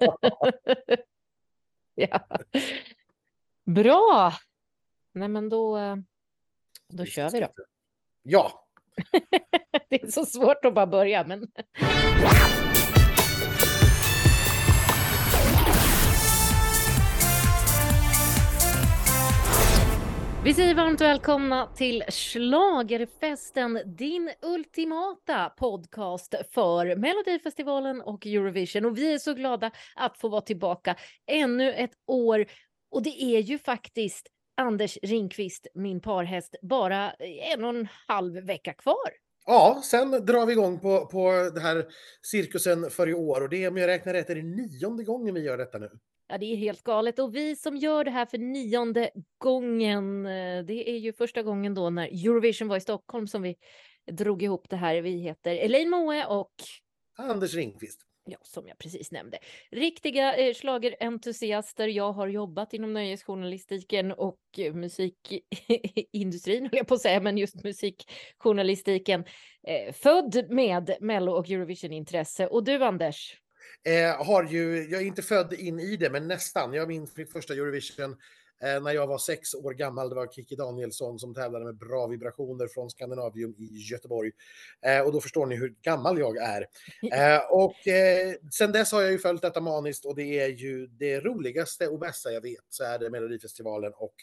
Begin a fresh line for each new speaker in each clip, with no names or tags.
ja. Bra. Nej, men då, eh, då kör vi då.
Ja.
det är så svårt att bara börja, men. Vi säger varmt välkomna till Schlagerfesten, din ultimata podcast för Melodifestivalen och Eurovision. Och vi är så glada att få vara tillbaka ännu ett år. Och det är ju faktiskt Anders Ringqvist, min parhäst, bara en och en halv vecka kvar.
Ja, sen drar vi igång på, på det här cirkusen för i år och det är, om jag räknar rätt, är det nionde gången vi gör detta nu.
Ja, det är helt galet. Och vi som gör det här för nionde gången, eh, det är ju första gången då när Eurovision var i Stockholm som vi drog ihop det här. Vi heter Elaine Moe och
Anders Ringqvist.
Ja, som jag precis nämnde. Riktiga eh, slagerentusiaster. Jag har jobbat inom nöjesjournalistiken och eh, musikindustrin, höll jag på att säga, men just musikjournalistiken. Eh, född med Mello och Eurovision-intresse. Och du, Anders?
Eh, har ju, jag är inte född in i det, men nästan. Jag minns min första Eurovision när jag var sex år gammal. Det var Kiki Danielsson som tävlade med bra vibrationer från Skandinavium i Göteborg. Eh, och då förstår ni hur gammal jag är. Eh, och eh, sen dess har jag ju följt detta maniskt och det är ju det roligaste och bästa jag vet så är det Melodifestivalen och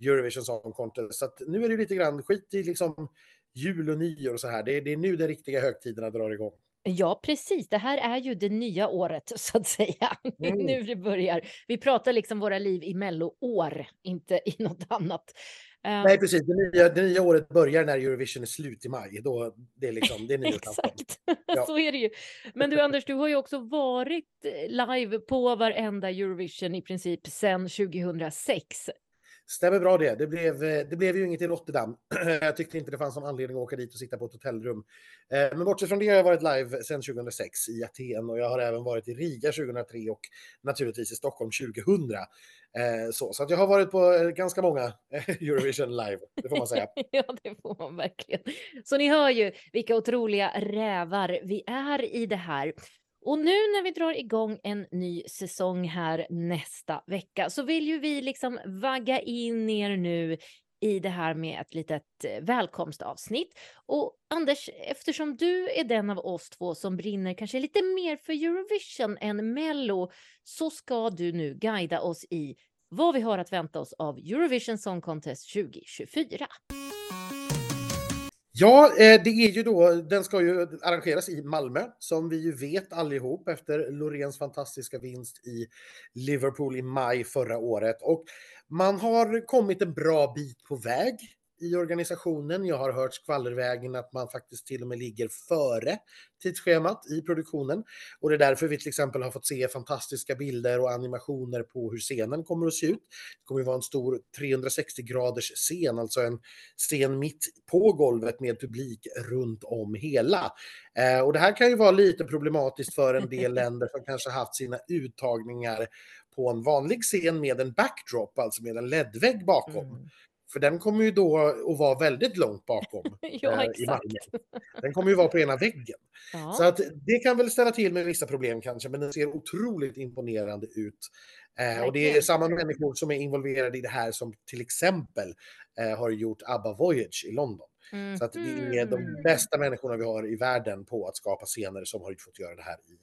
Eurovision Song Contest. Så nu är det lite grann skit i liksom jul och nyår och så här. Det är, det är nu de riktiga högtiderna drar igång.
Ja, precis. Det här är ju det nya året så att säga. Mm. nu det börjar. Vi pratar liksom våra liv i melloår, inte i något annat.
Nej, precis. Det nya, det nya året börjar när Eurovision är slut i maj. Då, det är liksom, det är
Exakt, ja. så är det ju. Men du Anders, du har ju också varit eh, live på varenda Eurovision i princip sedan 2006.
Stämmer bra det. Det blev, eh, det blev ju inget i Rotterdam. jag tyckte inte det fanns någon anledning att åka dit och sitta på ett hotellrum. Eh, men bortsett från det har jag varit live sedan 2006 i Aten och jag har även varit i Riga 2003 och naturligtvis i Stockholm 2000. Eh, så, så att jag har varit på ganska många Eurovision live, det får man säga.
ja, det får man verkligen. Så ni hör ju vilka otroliga rävar vi är i det här. Och nu när vi drar igång en ny säsong här nästa vecka så vill ju vi liksom vagga in er nu i det här med ett litet eh, välkomstavsnitt. Och Anders, eftersom du är den av oss två som brinner kanske lite mer för Eurovision än Mello så ska du nu guida oss i vad vi har att vänta oss av Eurovision Song Contest 2024.
Ja, eh, det är ju då, den ska ju arrangeras i Malmö, som vi ju vet allihop efter Loreens fantastiska vinst i Liverpool i maj förra året. Och man har kommit en bra bit på väg i organisationen. Jag har hört skvallervägen att man faktiskt till och med ligger före tidsschemat i produktionen. Och det är därför vi till exempel har fått se fantastiska bilder och animationer på hur scenen kommer att se ut. Det kommer att vara en stor 360 graders scen, alltså en scen mitt på golvet med publik runt om hela. Eh, och det här kan ju vara lite problematiskt för en del länder som kanske haft sina uttagningar på en vanlig scen med en backdrop, alltså med en ledvägg bakom. Mm. För den kommer ju då att vara väldigt långt bakom
ja, eh, i Malmö.
Den kommer ju vara på ena väggen. Ja. Så att det kan väl ställa till med vissa problem kanske, men den ser otroligt imponerande ut. Eh, och det är samma människor som är involverade i det här som till exempel eh, har gjort ABBA Voyage i London. Mm. Så att det är de mm. bästa människorna vi har i världen på att skapa scener som har fått göra det här i,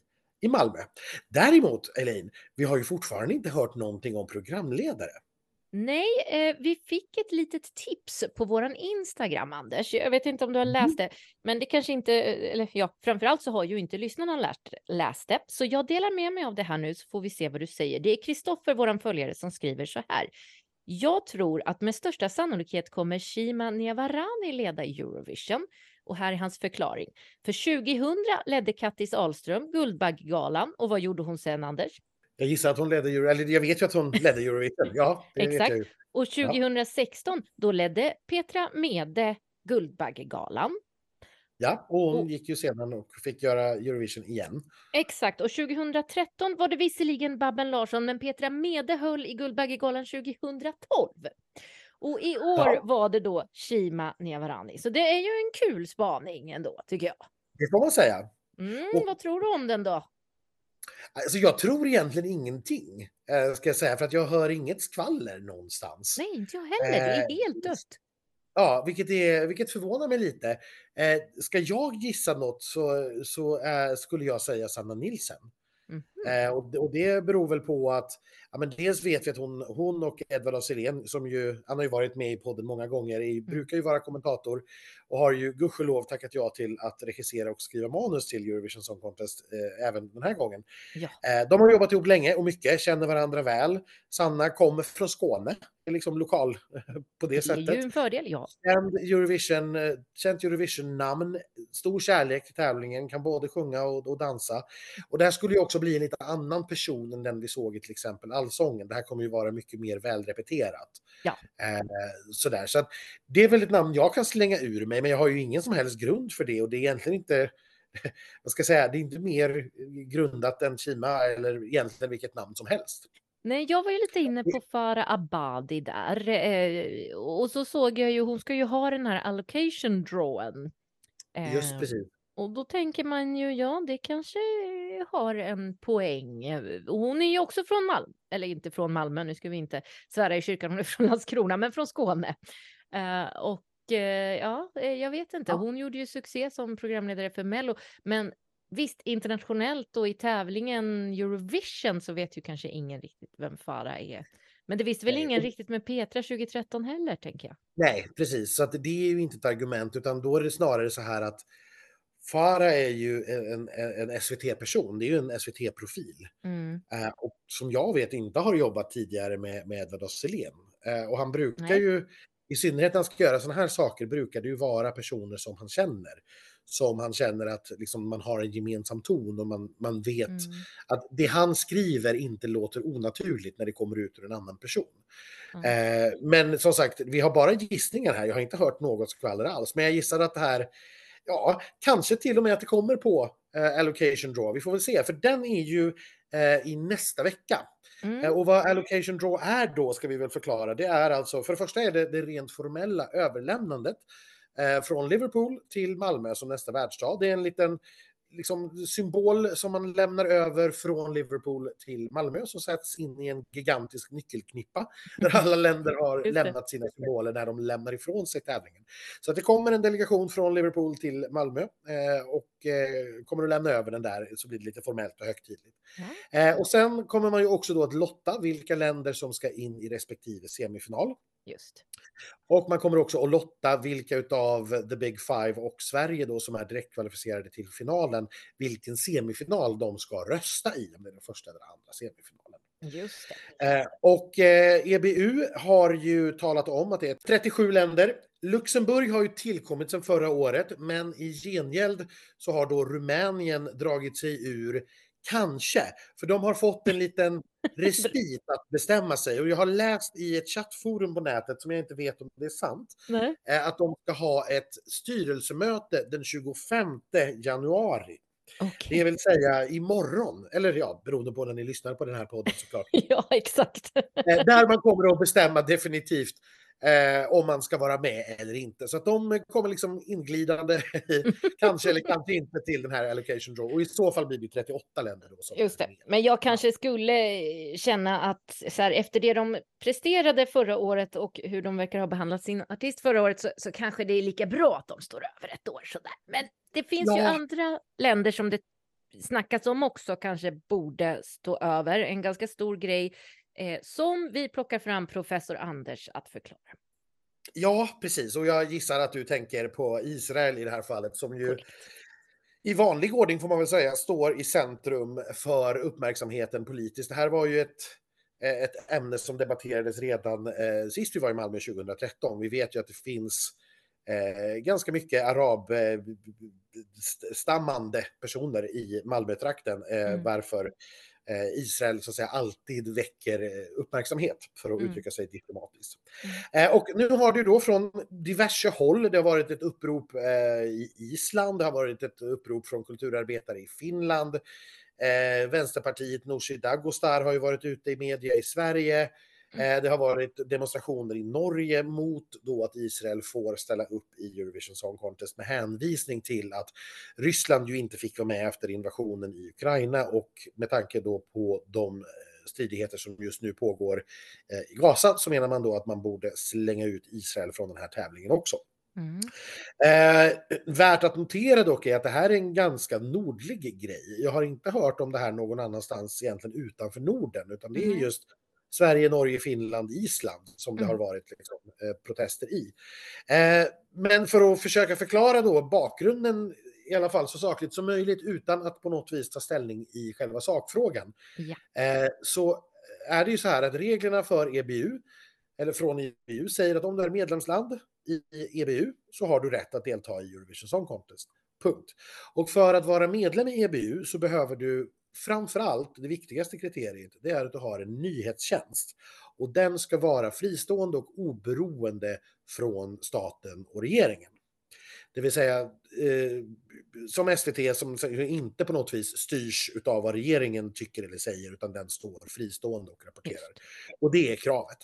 i Malmö. Däremot, Elaine, vi har ju fortfarande inte hört någonting om programledare.
Nej, eh, vi fick ett litet tips på våran Instagram, Anders. Jag vet inte om du har
Mm.
läst det, men det kanske inte, eller ja, framförallt så har ju inte lyssnarna lärt, läst det. Så jag delar med mig av det här nu så får vi se vad du säger. Det är Kristoffer, våran följare, som skriver så här. Jag tror att med största sannolikhet kommer Shima Niavarani leda Eurovision. Och här är hans förklaring. För 2000 ledde Kattis Ahlström Guldbaggegalan och vad gjorde hon sen, Anders?
Jag gissar att hon ledde Euro, eller jag vet ju att hon ledde Eurovision. Ja,
Exakt. Och 2016, ja. då ledde Petra Mede Guldbaggegalan.
Ja, och hon och, gick ju sedan och fick göra Eurovision igen.
Exakt, och 2013 var det visserligen Babben Larsson, men Petra Mede höll i Guldbaggegalan 2012. Och i år ja. var det då Shima Niavarani. Så det är ju en kul spaning ändå, tycker jag.
Det får man säga.
Mm, och, vad tror du om den då?
Alltså jag tror egentligen ingenting, eh, ska jag säga, för att jag hör inget skvaller någonstans.
Nej, inte jag heller. Det är
Eh,
helt dött.
Ja, vilket, är, vilket förvånar mig lite. Eh, ska jag gissa något så, så skulle jag säga Sanna Nilsen.
Mhm.
Eh, och, det- och det beror väl på att, ja, men dels vet vi att hon, hon och Edvard af Sillén, som ju, han har ju varit med i podden många gånger,
Mm.
i, brukar ju vara kommentator och har ju gudskelov tackat ja till att regissera och skriva manus till Eurovision Song Contest eh, även den här gången.
Ja.
Eh, de har jobbat ihop länge och mycket, känner varandra väl. Sanna kommer från Skåne, är liksom lokal på det,
Det är
sättet.
ju en fördel, ja.
Känd Eurovision, eh, känt Eurovision-namn, stor kärlek till tävlingen, kan både sjunga och, och dansa. Och det här skulle ju också bli en lite annan person än den vi såg i till exempel Allsången. Det här kommer ju vara mycket mer välrepeterat.
Ja.
Eh, sådär. Så det är väl ett namn jag kan slänga ur mig, men jag har ju ingen som helst grund för det och det är egentligen inte vad ska jag säga, det är inte mer grundat än Kima eller egentligen vilket namn som helst.
Nej, jag var ju lite inne på Farah Abadi där. Eh, och så såg jag ju, hon ska ju ha den här allocation drawen.
Just
Eh,
precis.
Och då tänker man ju, ja, det kanske har en poäng. Eh, Hon är ju också från Malmö, eller inte från Malmö, nu ska vi inte svära i kyrkan, hon är från Landskrona, men från Skåne. Eh, och eh, ja, jag vet inte, hon gjorde ju succé som programledare för Mello, men visst, internationellt och i tävlingen Eurovision så vet ju kanske ingen riktigt vem Farah är. Men det visste väl ingen riktigt med Petra 2013 heller, tänker jag.
Nej, precis. Så att det är ju inte ett argument, utan då är det snarare så här att Farah är ju en, en, en SVT-person, det är ju en SVT-profil.
Mm.
Eh, och som jag vet inte har jobbat tidigare med, med Edvard af. Eh, och han brukar
Nej.
ju, i synnerhet när han ska göra sådana här saker, brukar det ju vara personer som han känner. Som han känner att liksom, man har en gemensam ton och man, man vet
Mm.
att det han skriver inte låter onaturligt när det kommer ut ur en annan person.
Mm.
Eh, men som sagt, vi har bara gissningar här. Jag har inte hört något skvaller alls, men jag gissar att det här, ja, kanske till och med att det kommer på eh, allocation draw. Vi får väl se, för den är ju eh, i nästa vecka.
Mm.
Eh, och vad allocation draw är då ska vi väl förklara. Det är alltså, för det första är det det rent formella överlämnandet eh, från Liverpool till Malmö som nästa världsstad. Det är en liten liksom, symbol som man lämnar över från Liverpool till Malmö som sätts in i en gigantisk nyckelknippa där alla länder har lämnat sina symboler när de lämnar ifrån sig tävlingen. Så att det kommer en delegation från Liverpool till Malmö eh, och eh, kommer att lämna över den där så blir det lite formellt och högtidligt. Eh, och sen kommer man ju också då att lotta vilka länder som ska in i respektive semifinal.
Just.
Och man kommer också att lotta vilka utav the big five och Sverige då som är direktkvalificerade till finalen, vilken semifinal de ska rösta i, om det är den första eller andra semifinalen.
Just.
Eh, och eh, EBU har ju talat om att det är 37 länder. Luxemburg har ju tillkommit sedan förra året, men i gengäld så har då Rumänien dragit sig ur Kanske, för de har fått en liten respit att bestämma sig. Och jag har läst i ett chattforum på nätet, som jag inte vet om det är sant,
Nej.
eh, att de ska ha ett styrelsemöte den 25 januari. Det
Okej.
vill säga imorgon, eller ja, beroende på när ni lyssnar på den här podden såklart.
Ja, exakt.
Eh, där man kommer att bestämma definitivt eh, om man ska vara med eller inte. Så att de kommer liksom inglidande, kanske eller kanske inte, till den här allocation draw. Och i så fall blir det 38 länder då. Som
Just det. Men jag kanske skulle eh, känna att så här, efter det de presterade förra året och hur de verkar ha behandlat sin artist förra året så, så kanske det är lika bra att de står över ett år sådär. Men det finns ju
Ja.
andra länder som det snackas om också kanske borde stå över. En ganska stor grej eh, som vi plockar fram professor Anders att förklara.
Ja, precis. Och jag gissar att du tänker på Israel i det här fallet, som ju
Korrekt.
i vanlig ordning får man väl säga står i centrum för uppmärksamheten politiskt. Det här var ju ett, eh, ett ämne som debatterades redan eh, sist vi var i Malmö 2013. Vi vet ju att det finns eh, ganska mycket arabstammande personer i Malmötrakten, eh,
Mm.
varför eh, Israel så att säga alltid väcker eh, uppmärksamhet, för att
Mm.
uttrycka sig diplomatiskt. Eh, och nu har det då från diverse håll, det har varit ett upprop eh, i Island, det har varit ett upprop från kulturarbetare i Finland, eh, Vänsterpartiet Nooshi Dadgostar har ju varit ute i media i Sverige, Eh, det har varit demonstrationer i Norge mot då att Israel får ställa upp i Eurovision Song Contest med hänvisning till att Ryssland ju inte fick vara med efter invasionen i Ukraina och med tanke då på de eh, stridigheter som just nu pågår i Gaza så menar man då att man borde slänga ut Israel från den här tävlingen också. Mm. Eh, värt att notera dock är att det här är en ganska nordlig grej. Jag har inte hört om det här någon annanstans egentligen utanför Norden, utan det är just Sverige, Norge, Finland, Island som det mm. har varit liksom, eh, protester i. Eh, men för att försöka förklara då bakgrunden i alla fall så sakligt som möjligt utan att på något vis ta ställning i själva sakfrågan. Ja. Eh, så är det ju så här att reglerna för EBU, eller från EBU, säger att om du är medlemsland i EBU så har du rätt att delta i Eurovision Song Contest. Punkt. Och för att vara medlem i EBU så behöver du framför allt, det viktigaste kriteriet, det är att du har en nyhetstjänst. Och den ska vara fristående och oberoende från staten och regeringen. Det vill säga eh, som SVT som inte på något vis styrs av vad regeringen tycker eller säger utan den står fristående och rapporterar. Och det är kravet.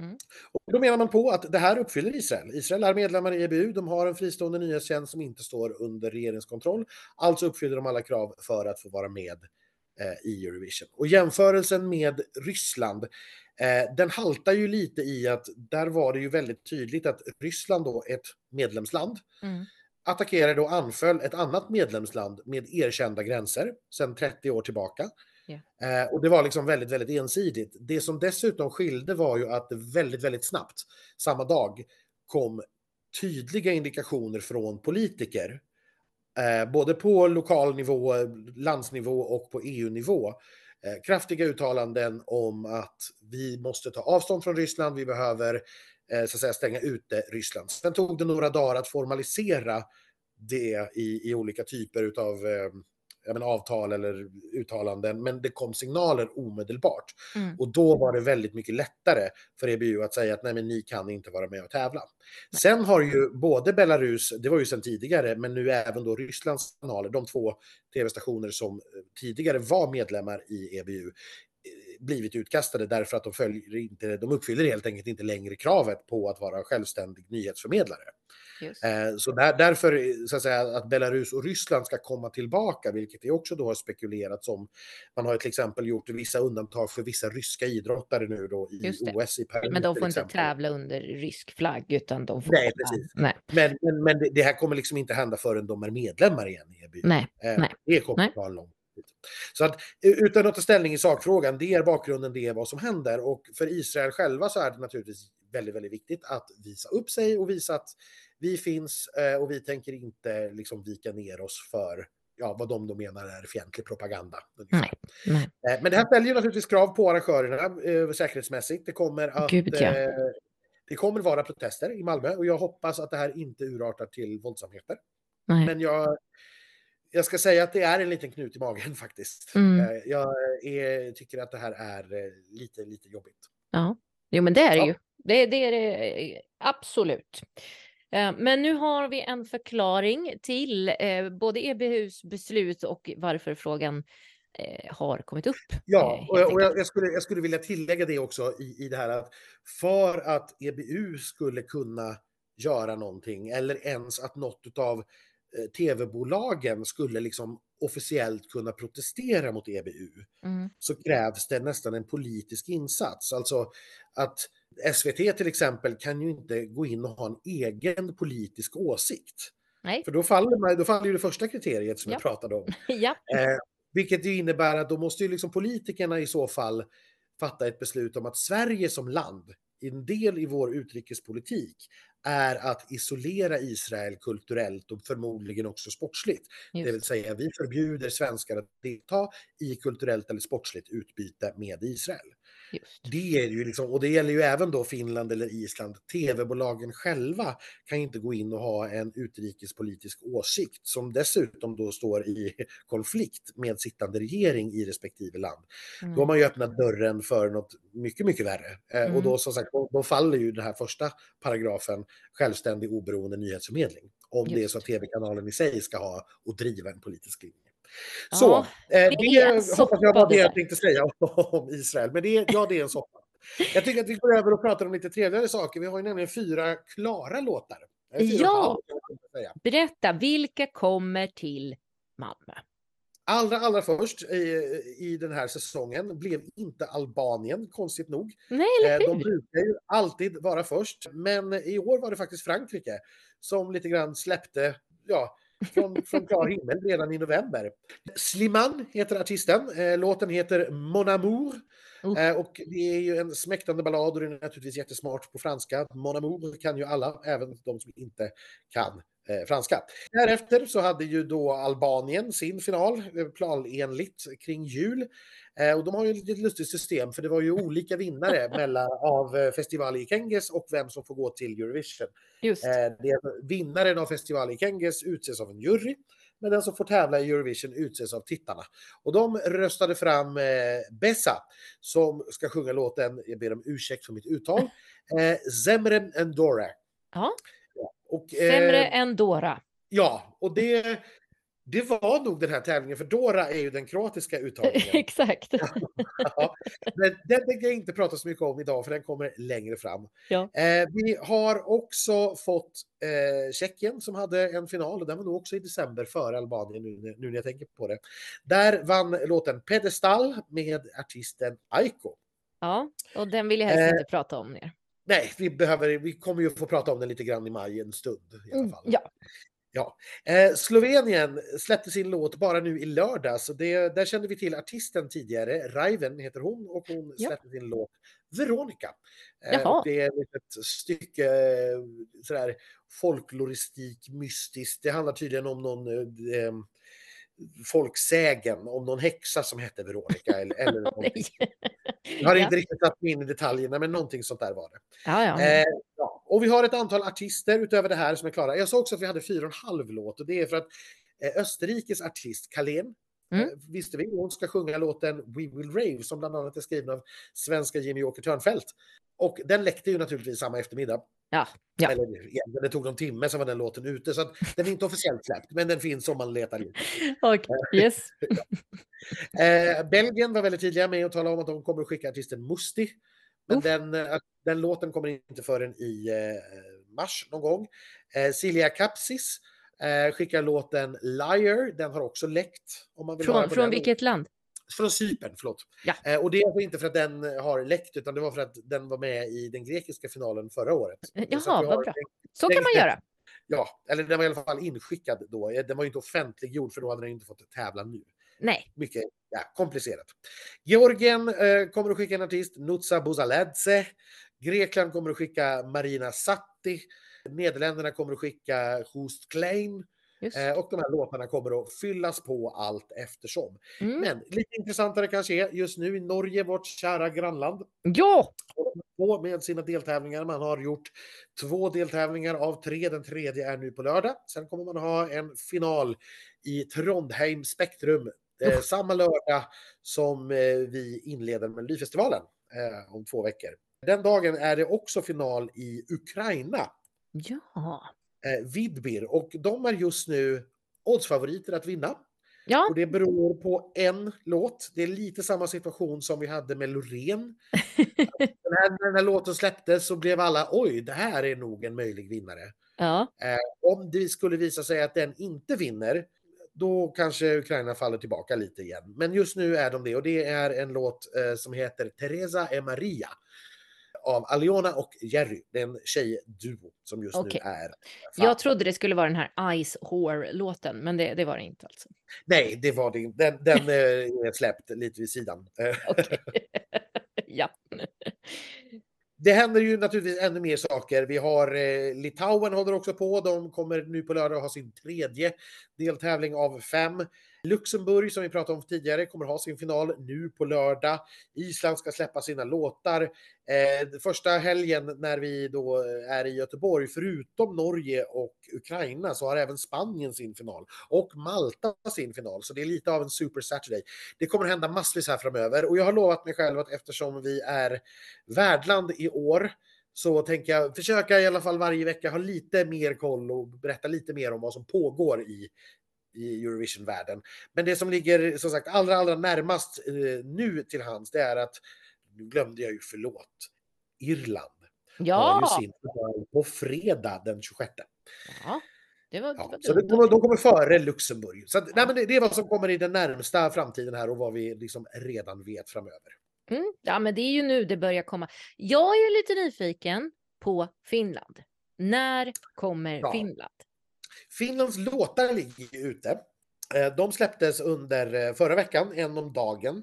Mm. Och då menar man på att det här uppfyller Israel. Israel är medlemmar i EBU, de har en fristående nyhetstjänst som inte står under regeringskontroll. Alltså uppfyller de alla krav för att få vara med i Eurovision. Och jämförelsen med Ryssland, eh, den haltar ju lite i att där var det ju väldigt tydligt att Ryssland då, ett medlemsland, mm. attackerade och anföll ett annat medlemsland med erkända gränser sedan 30 år tillbaka. Yeah. Eh, och det var liksom väldigt, väldigt ensidigt. Det som dessutom skilde var ju att det väldigt, väldigt snabbt, samma dag, kom tydliga indikationer från politiker, eh, både på lokal nivå, landsnivå och på EU-nivå, eh, kraftiga uttalanden om att vi måste ta avstånd från Ryssland, vi behöver eh, så att säga stänga ute Ryssland. Sen tog det några dagar att formalisera det i, i olika typer av eh, men, avtal eller uttalanden, men det kom signaler omedelbart. Mm. Och då var det väldigt mycket lättare för EBU att säga att nej, men ni kan inte vara med och tävla. Nej. Sen har ju både Belarus, det var ju sedan tidigare, men nu även då Rysslands kanaler, de två tv-stationer som tidigare var medlemmar i EBU, blivit utkastade därför att de, följer inte, de uppfyller helt enkelt inte längre kravet på att vara självständig nyhetsförmedlare. Eh, så där, därför så att, säga, att Belarus och Ryssland ska komma tillbaka, vilket det också då har spekulerats om. Man har till exempel gjort vissa undantag för vissa ryska idrottare nu då i OS i Paris.
Men de får inte tävla under rysk flagg utan de får...
Nej, precis. Nej. Men, men, men det, här kommer liksom inte hända förrän de är medlemmar igen i EBU.
Nej, eh, nej.
Det kommer att ta lång så att utan att ta ställning i sakfrågan, det är bakgrunden, det är vad som händer. Och för Israel själva så är det naturligtvis väldigt, väldigt viktigt att visa upp sig och visa att vi finns eh, och vi tänker inte liksom vika ner oss för ja, vad de då menar är fientlig propaganda. Nej, nej. Eh, men det här ställer ju naturligtvis krav på arrangörerna eh, säkerhetsmässigt. Det kommer att Gud, ja. eh, det kommer vara protester i Malmö och jag hoppas att det här inte urartar till våldsamheter. Nej. Men jag, jag ska säga att det är en liten knut i magen faktiskt. Mm. Eh, jag är, tycker att det här är eh, lite, lite jobbigt.
Ja, jo men det är det ja. ju. Det, det är det absolut. Eh, men nu har vi en förklaring till både EBUs beslut och varför frågan har kommit upp.
Ja, och, och jag, jag, skulle, jag skulle vilja tillägga det också i, i det här att för att EBU skulle kunna göra någonting eller ens att något av tv-bolagen skulle liksom officiellt kunna protestera mot EBU mm. så krävs det nästan en politisk insats. Alltså att SVT till exempel kan ju inte gå in och ha en egen politisk åsikt. Nej. För då faller, då faller ju det första kriteriet som ja. jag pratade om. ja. eh, vilket ju innebär att då måste ju liksom politikerna i så fall fatta ett beslut om att Sverige som land, en del i vår utrikespolitik, är att isolera Israel kulturellt och förmodligen också sportsligt. Just. Det vill säga vi förbjuder svenskar att delta i kulturellt eller sportsligt utbyte med Israel. Just. Det är ju liksom, och det gäller ju även då Finland eller Island. Tv-bolagen själva kan inte gå in och ha en utrikespolitisk åsikt som dessutom då står i konflikt med sittande regering i respektive land. Mm. Då har man ju öppnat dörren för något mycket, mycket värre. Mm. Och då mm. som sagt, då, då faller ju den här första paragrafen självständig oberoende nyhetsförmedling. Om Just. det är så att tv-kanalen i sig ska ha och driva en politisk linje. Så, eh, det, det hoppas jag var det jag tänkte säga om Israel. Men det, ja, det är en soppa. Jag tycker att vi går över och pratar om lite trevligare saker. Vi har ju nämligen fyra klara låtar. Eh, fyra
Ja.
säga.
Berätta, vilka kommer till Malmö?
Allra, allra först i, i den här säsongen blev inte Albanien, konstigt nog.
Nej,
Eh,
eller
De
hur?
brukar ju alltid vara först, men i år var det faktiskt Frankrike som lite grann släppte, ja, från, från klar himmel redan i november. Slimane heter artisten, eh, låten heter Mon Amour.
Oh.
Och det är ju en smäktande ballad och det är naturligtvis jättesmart på franska. Mon Amour kan ju alla, även de som inte kan franska. Därefter så hade ju då Albanien sin final eh, planenligt kring jul. Eh, och de har ju ett lustigt system för det var ju olika vinnare mellan av eh, Festival i Kenges och vem som får gå till Eurovision.
Just.
Eh, vinnaren av Festival i Kenges utses av en jury, men den som får tävla i Eurovision utses av tittarna. Och de röstade fram eh, Bessa som ska sjunga låten, jag ber om ursäkt för mitt uttal, eh, Zemren Endora.
Ja,
Och, eh,
sämre än Dora.
Ja, och det, det var nog den här tävlingen, för Dora är ju den kroatiska uttagningen.
Exakt.
Ja, men den tänker jag inte prata så mycket om idag, för den kommer längre fram.
Ja.
Eh, vi har också fått eh, Tjeckien som hade en final, och den var nog också i december före Albanien nu, nu när jag tänker på det. Där vann låten Pedestal med artisten Aiko.
Ja, och den vill jag helst
Eh,
inte prata om mer.
Nej, vi, behöver, vi kommer ju få prata om den lite grann i maj en stund i alla
Mm,
fall.
ja.
Ja. Eh, Slovenien släppte sin låt bara nu i lördags. det, där kände vi till artisten tidigare. Raiven heter hon och hon
Ja.
släppte sin låt Veronica. Eh, det är ett stycke eh, sådär folkloristik, mystiskt. Det handlar tydligen om någon eh, eh, folksägen om någon häxa som hette Veronica. eller, eller någonting. Jag har inte riktigt satt mig in i detaljerna, men någonting sånt där var det.
Ja, ja.
Eh, ja. Och vi har ett antal artister utöver det här som är klara. Jag sa också att vi hade fyra och en halv låt och det är för att eh, Österrikes artist Carlén
Mm.
eh, visste vi, hon ska sjunga låten We Will Rave som bland annat är skriven av svenska Jimmy Åker Törnfeldt. Och den läckte ju naturligtvis samma eftermiddag.
Ja, ja.
Eller egentligen, det tog någon timme så var den låten ute så den är inte officiellt släppt men den finns om man letar in.
Och, yes.
Eh, Belgien var väldigt tidiga med att tala om att de kommer att skicka artisten Musti. Men den, eh, den låten kommer inte förrän i eh, mars någon gång. Eh, Silja Kapsis eh, skickar låten Liar. Den har också läckt. Om man vill
Från, från vilket land?
Från Cypern, förlåt.
Ja.
Eh, och det är alltså inte för att den har läckt utan det var för att den var med i den grekiska finalen förra året. Att
Jaha, vad bra. Så kan man göra.
Ja, eller den var i alla fall inskickad då. Eh, Den var ju inte offentliggjord för då hade den inte fått tävla nu
Nej.
mycket ja, komplicerat. Georgien eh, kommer att skicka en artist, Nutsa Buzaladze. Grekland kommer att skicka Marina Satti. Nederländerna kommer att skicka Joost Klein. Eh, och de här låtarna kommer att fyllas på allt eftersom.
Mm.
Men lite intressantare kanske är just nu i Norge, vårt kära grannland,
Ja!
på med sina deltävlingar. Man har gjort två deltävlingar av tre. Den tredje är nu på lördag. Sen kommer man ha en final i Trondheim Spektrum eh, samma lördag som eh, vi inleder Melodifestivalen eh, om två veckor. Den dagen är det också final i Ukraina,
Ja.
Eh, Vidbir, och de är just nu oddsfavoriter att vinna.
Ja.
Och det beror på en låt. Det är lite samma situation som vi hade med Loreen. Den här, när den här låten släpptes så blev alla oj, det här är nog en möjlig vinnare.
Ja.
Om det skulle visa sig att den inte vinner, då kanske Ukraina faller tillbaka lite igen. Men just nu är de det och det är en låt eh, som heter Teresa e Maria av Aliona och Jerry. Det är en tjejduo som just
Okej.
nu är.
Jag trodde det skulle vara den här Ice Whore-låten, men det, det var det inte alltså.
Nej, det var det inte. Den, den eh, är släppt lite vid sidan.
Okej. ja.
Det händer ju naturligtvis ännu mer saker. Vi har eh, Litauen håller också på. De kommer nu på lördag ha sin tredje deltävling av fem. Luxemburg som vi pratade om tidigare kommer ha sin final nu på lördag. Island ska släppa sina låtar. Eh, första helgen när vi då eh, är i Göteborg, förutom Norge och Ukraina, så har även Spanien sin final och Malta sin final. Så det är lite av en Super Saturday. Det kommer hända massvis här framöver och jag har lovat mig själv att eftersom vi är värdland i år så tänker jag försöka i alla fall varje vecka ha lite mer koll och berätta lite mer om vad som pågår i, i Eurovision-världen. Men det som ligger som sagt allra, allra närmast eh, nu till hands, det är att nu glömde jag ju, förlåt, Irland har ju
Ja!
sin på fredag den 26.
Ja, det var, det
Ja,
var
så det,
dumt.
de, kommer före Luxemburg. Så att, nej,
Ja.
men det, är vad som kommer i den närmsta framtiden här och vad vi liksom redan vet framöver.
Mm, ja, men det är ju nu det börjar komma. Jag är lite nyfiken på Finland. När kommer
Ja.
Finland?
Finlands låtar ligger ute. Eh, De släpptes under eh, förra veckan, en om dagen.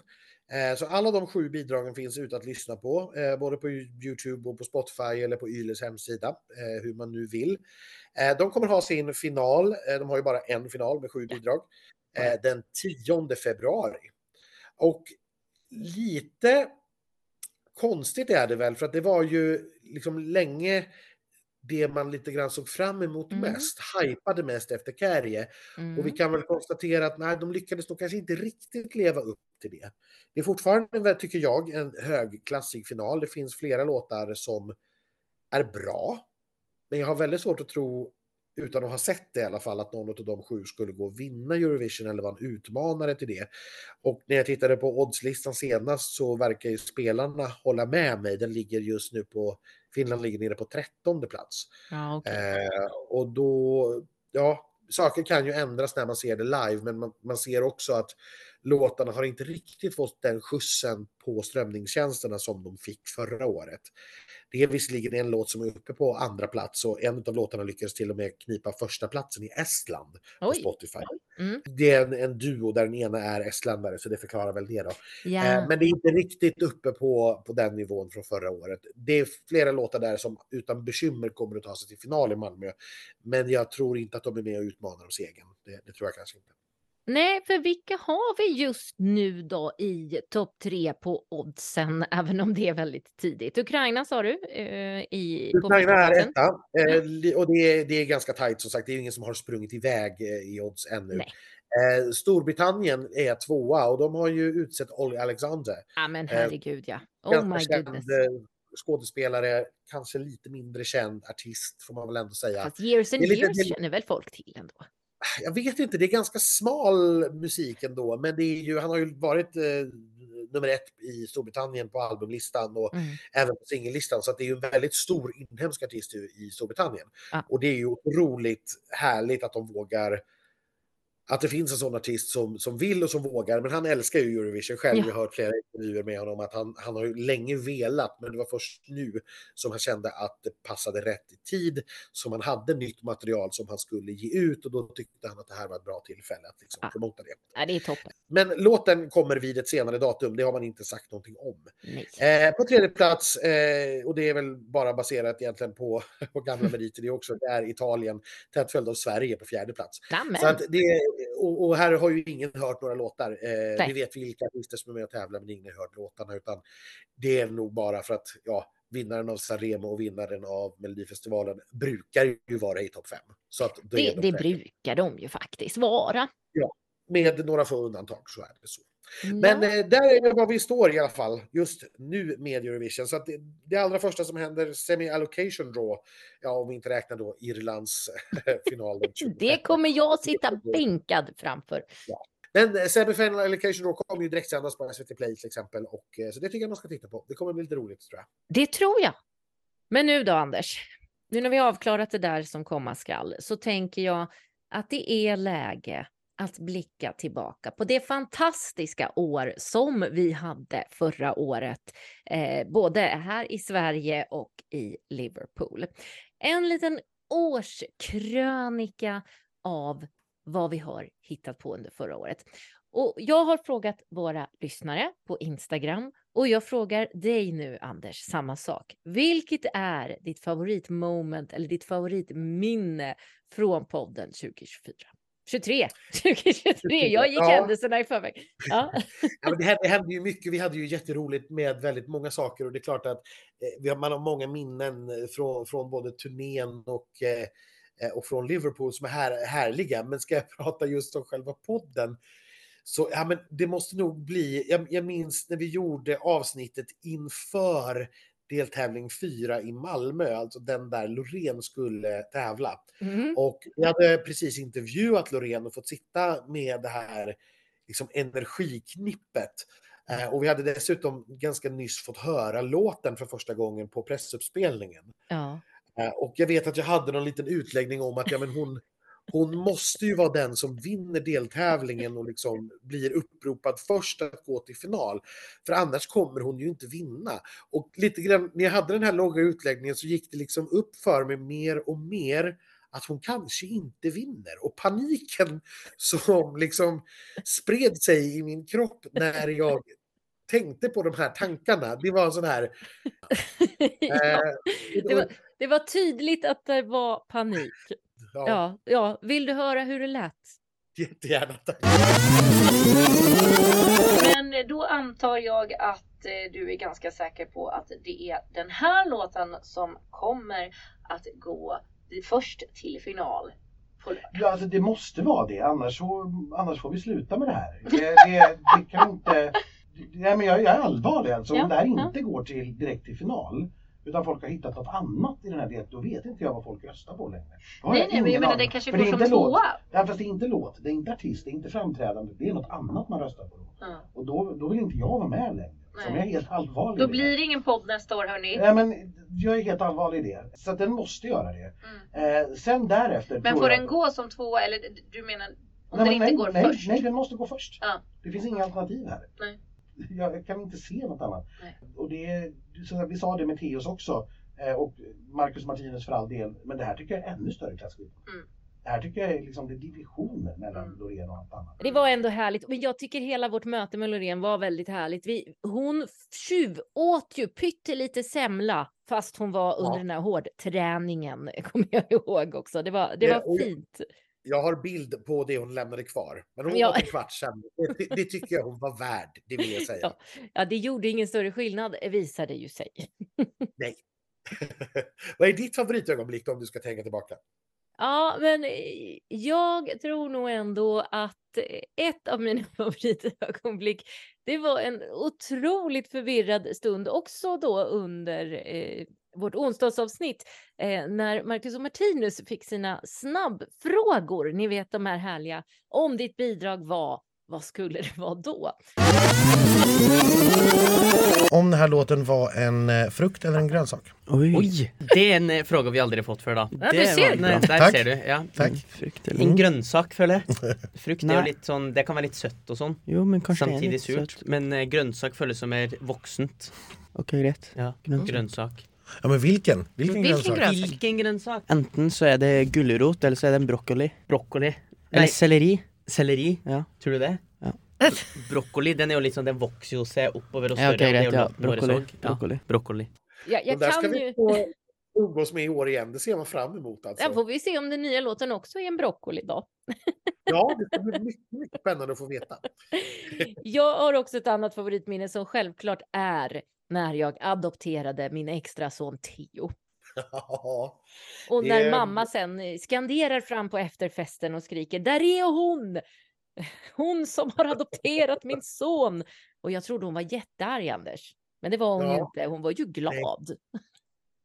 Eh, Så alla de sju bidragen finns ute att lyssna på, både på Youtube och på Spotify eller på Yles hemsida, hur man nu vill. De kommer ha sin final, de har ju bara en final med sju bidrag, den 10 februari. Och lite konstigt är det väl, för att det var ju liksom länge det man lite grann såg fram emot
Mm.
mest, hypade mest efter Kärje. Och vi
Mm.
kan väl konstatera att nej, de lyckades nog kanske inte riktigt leva upp till det. Det är fortfarande, tycker jag, en högklassig final. Det finns flera låtar som är bra. Men jag har väldigt svårt att tro, utan att ha sett det i alla fall, att någon av de sju skulle gå och vinna Eurovision eller vara en utmanare till det. Och när jag tittade på oddslistan senast så verkar ju spelarna hålla med mig. Den ligger just nu på, Finland ligger nere på trettonde plats.
Ja, okej.
Eh, och då, ja, saker kan ju ändras när man ser det live, men man, man ser också att låtarna har inte riktigt fått den skjutsen på strömningstjänsterna som de fick förra året. Det är visserligen en låt som är uppe på andra plats och en av låtarna lyckades till och med knipa första platsen i Estland på
Oj.
Spotify.
Mm.
Det är en, en duo där den ena är estländare, så det förklarar väl det då. Eh, Men det är inte riktigt uppe på, på den nivån från förra året. Det är flera låtar där som utan bekymmer kommer att ta sig till final i Malmö. Men jag tror inte att de är med och utmanar om segern. Det, det tror jag kanske inte.
Nej, för vilka har vi just nu då i topp tre på oddsen, även om det är väldigt tidigt? Ukraina sa du eh, i,
Ukraina är etta eh, och det är, det är ganska tajt som sagt. Det är ingen som har sprungit iväg eh, i odds ännu.
Nej.
Eh, Storbritannien är tvåa och de har ju utsett Olly Alexander.
Ja, men
Eh,
herregud ja. Oh my
känd
goodness.
eh, skådespelare, kanske lite mindre känd artist får man väl ändå säga.
Fast years and
lite-
years känner väl folk till ändå?
Jag vet inte, det är ganska smal musik ändå, men det är ju, han har ju varit eh, nummer ett i Storbritannien på albumlistan och
Mm.
även på singellistan, så det är ju en väldigt stor inhemsk artist i, Storbritannien.
Ja.
Och det är ju otroligt härligt att de vågar att det finns en sån artist som, som vill och som vågar, men han älskar ju Eurovision själv.
Ja.
Jag har hört flera intervjuer med honom att han, han har ju länge velat, men det var först nu som han kände att det passade rätt i tid, som han hade nytt material som han skulle ge ut och då tyckte han att det här var ett bra tillfälle att liksom
Ja.
promota det.
Ja, det är toppen.
Men låten kommer vid ett senare datum, det har man inte sagt någonting om. Eh, på tredje plats, eh, och det är väl bara baserat egentligen på, på gamla meriter det också, det är Italien, tätt följd av Sverige på fjärde plats.
Nämen.
Så att det, och, och här har ju ingen hört några låtar. Eh, vi vet vilka artister som är med och tävlar, men ingen har hört låtarna, utan det är nog bara för att ja, vinnaren av Sanremo och vinnaren av Melodifestivalen brukar ju vara i topp fem. Så att är
Det,
de
det brukar de ju faktiskt vara.
Med några få undantag så är det så.
Ja.
Men eh, där är var vi står i alla fall just nu med Eurovision. Så att det, det allra första som händer, semi-allocation draw, ja om vi inte räknar då Irlands final. den 26.
det kommer jag sitta bänkad framför.
Men eh, semi-final allocation draw kommer ju direkt sändas på SVT Play till exempel. Och, eh, så det tycker jag man ska titta på. Det kommer bli lite roligt tror jag.
Det tror jag. Men nu då, Anders? Nu när vi avklarat det där som komma skall så tänker jag att det är läge att blicka tillbaka på det fantastiska år som vi hade förra året, eh, både här i Sverige och i Liverpool. En liten årskrönika av vad vi har hittat på under förra året. Och jag har frågat våra lyssnare på Instagram och jag frågar dig nu, Anders, samma sak. Vilket är ditt favoritmoment eller ditt favoritminne från podden 2024? 23, 2023. Jag gick
Ja.
händelserna i förväg. Ja.
Ja, det, hände, det hände ju mycket. Vi hade ju jätteroligt med väldigt många saker och det är klart att eh, vi har, man har många minnen eh, från, från både turnén och, eh, eh, och från Liverpool som är här, härliga. Men ska jag prata just om själva podden så ja, men det måste nog bli, jag, jag minns när vi gjorde avsnittet inför deltävling 4 i Malmö, alltså den där Loreen skulle tävla.
Mm.
Och vi hade precis intervjuat Loreen och fått sitta med det här liksom energiknippet. Eh, och vi hade dessutom ganska nyss fått höra låten för första gången på pressuppspelningen.
Ja.
Eh, och jag vet att jag hade någon liten utläggning om att ja, men hon, hon måste ju vara den som vinner deltävlingen och liksom blir uppropad först att gå till final. För annars kommer hon ju inte vinna. Och lite grann, när jag hade den här långa utläggningen så gick det liksom upp för mig mer och mer att hon kanske inte vinner. Och paniken som liksom spred sig i min kropp när jag tänkte på de här tankarna, det var en sån här...
ja,
Eh,
det, var, det var tydligt att det var panik.
Ja,
Ja, ja. Vill du höra hur det lät?
jättegärna. tack.
Men då antar jag att eh, du är ganska säker på att det är den här låten som kommer att gå först till final.
Ja, alltså det måste vara det, annars, så, annars får vi sluta med det här. Det, det, det kan inte... Nej, men jag, jag är allvarlig alltså.
Ja,
Om det här
ja.
inte går till, direkt till final, utan folk har hittat något annat i den här delen, då vet inte jag vad folk röstar på längre.
Nej, nej, men jag menar det kanske går
är
som tvåa.
Ja, fast det är inte låt, det är inte artist, det är inte framträdande, det är något annat man röstar på. Då.
Ja.
Och då, då vill inte jag vara med längre.
Nej.
jag är helt allvarlig
Då
det.
blir det ingen podd nästa år hörni.
Nej, men jag är helt allvarlig i det. Så den måste göra det. Eh, sen därefter
Mm. Men får
jag...
den gå som tvåa eller du menar om
Nej,
den inte
nej,
går
nej,
först?
Nej, den måste gå först.
Ja.
Det finns inga alternativ här.
Nej.
Jag kan inte se något annat.
Nej.
Och det, så vi sa det med Theos också. eh, Och Marcus Martinez för all del. Men det här tycker jag är ännu större klasskillnad.
Mm.
Det här tycker jag är liksom det är divisioner mellan
Mm.
Loreen och allt annat.
Det var ändå härligt. Men jag tycker hela vårt möte med Loreen var väldigt härligt. Vi, hon tjuvåt ju pyttelite semla fast hon var under
Ja.
den här hårdträningen. Kommer jag ihåg också. Det var, det
Ja,
var
och-
fint.
Jag har bild på det hon lämnade kvar. Men hon
Ja.
åt en kvart sen. Det, det, tycker jag hon var värd, det vill jag säga.
Ja. Ja, det gjorde ingen större skillnad visade ju sig.
Nej. Vad är ditt favoritögonblick då, om du ska tänka tillbaka?
Ja, men eh, jag tror nog ändå att eh, ett av mina favoritögonblick, det var en otroligt förvirrad stund också då under eh, vårt onsdagsavsnitt eh, när Marcus och Martinus fick sina snabbfrågor. Ni vet de här härliga. Om ditt bidrag var, vad skulle det vara då?
Om den här låten var en eh, frukt eller en grönsak?
Oj!
Oj, det är en eh, fråga vi aldrig fått før, da.
Ja, du
Det
ser.
var
Nej, der
Takk.
ser du. ja.
Tack.
Mm, frukt eller-
En grønnsak, føler jeg. Frukt er jo litt sånn Det kan være litt søtt og sånn.
Jo, men kanskje det
Samtidig
litt
surt.
søtt.
Men eh, grønnsak føles som mer voksent.
Ok, greit.
Ja,
Grønnsak.
grønnsak.
Ja, men vilken? Vilken,
Vilken
grönsak?
grönsak?
Hvilken grønnsak?
Enten så er det gulrot, eller så er det en brokkoli.
Brokkoli.
Eller selleri.
selleri.
Ja.
Tror du det?
Ja.
Brokkoli den jo litt sånn, den vokser jo seg oppover og
Ja,
større.
ok,
og det er
greit.
jo
Ja.
vår
Brokkoli.
også. Ja.
Jag,
Och där ska
kan
vi
ju...
få umgås med i år igen. Det ser man fram emot. Alltså.
Där får vi se om den nya låten också är en broccoli då.
Ja, det ska bli mycket, mycket spännande att få veta.
Jag har också ett annat favoritminne som självklart är när jag adopterade min extra son Theo. Och när mamma sen eh, skanderar fram på efterfesten och skriker där är hon! Hon som har adopterat min son! Och jag trodde hon var jättearg Anders. Men det var hon
Ja.
inte, hon var ju glad.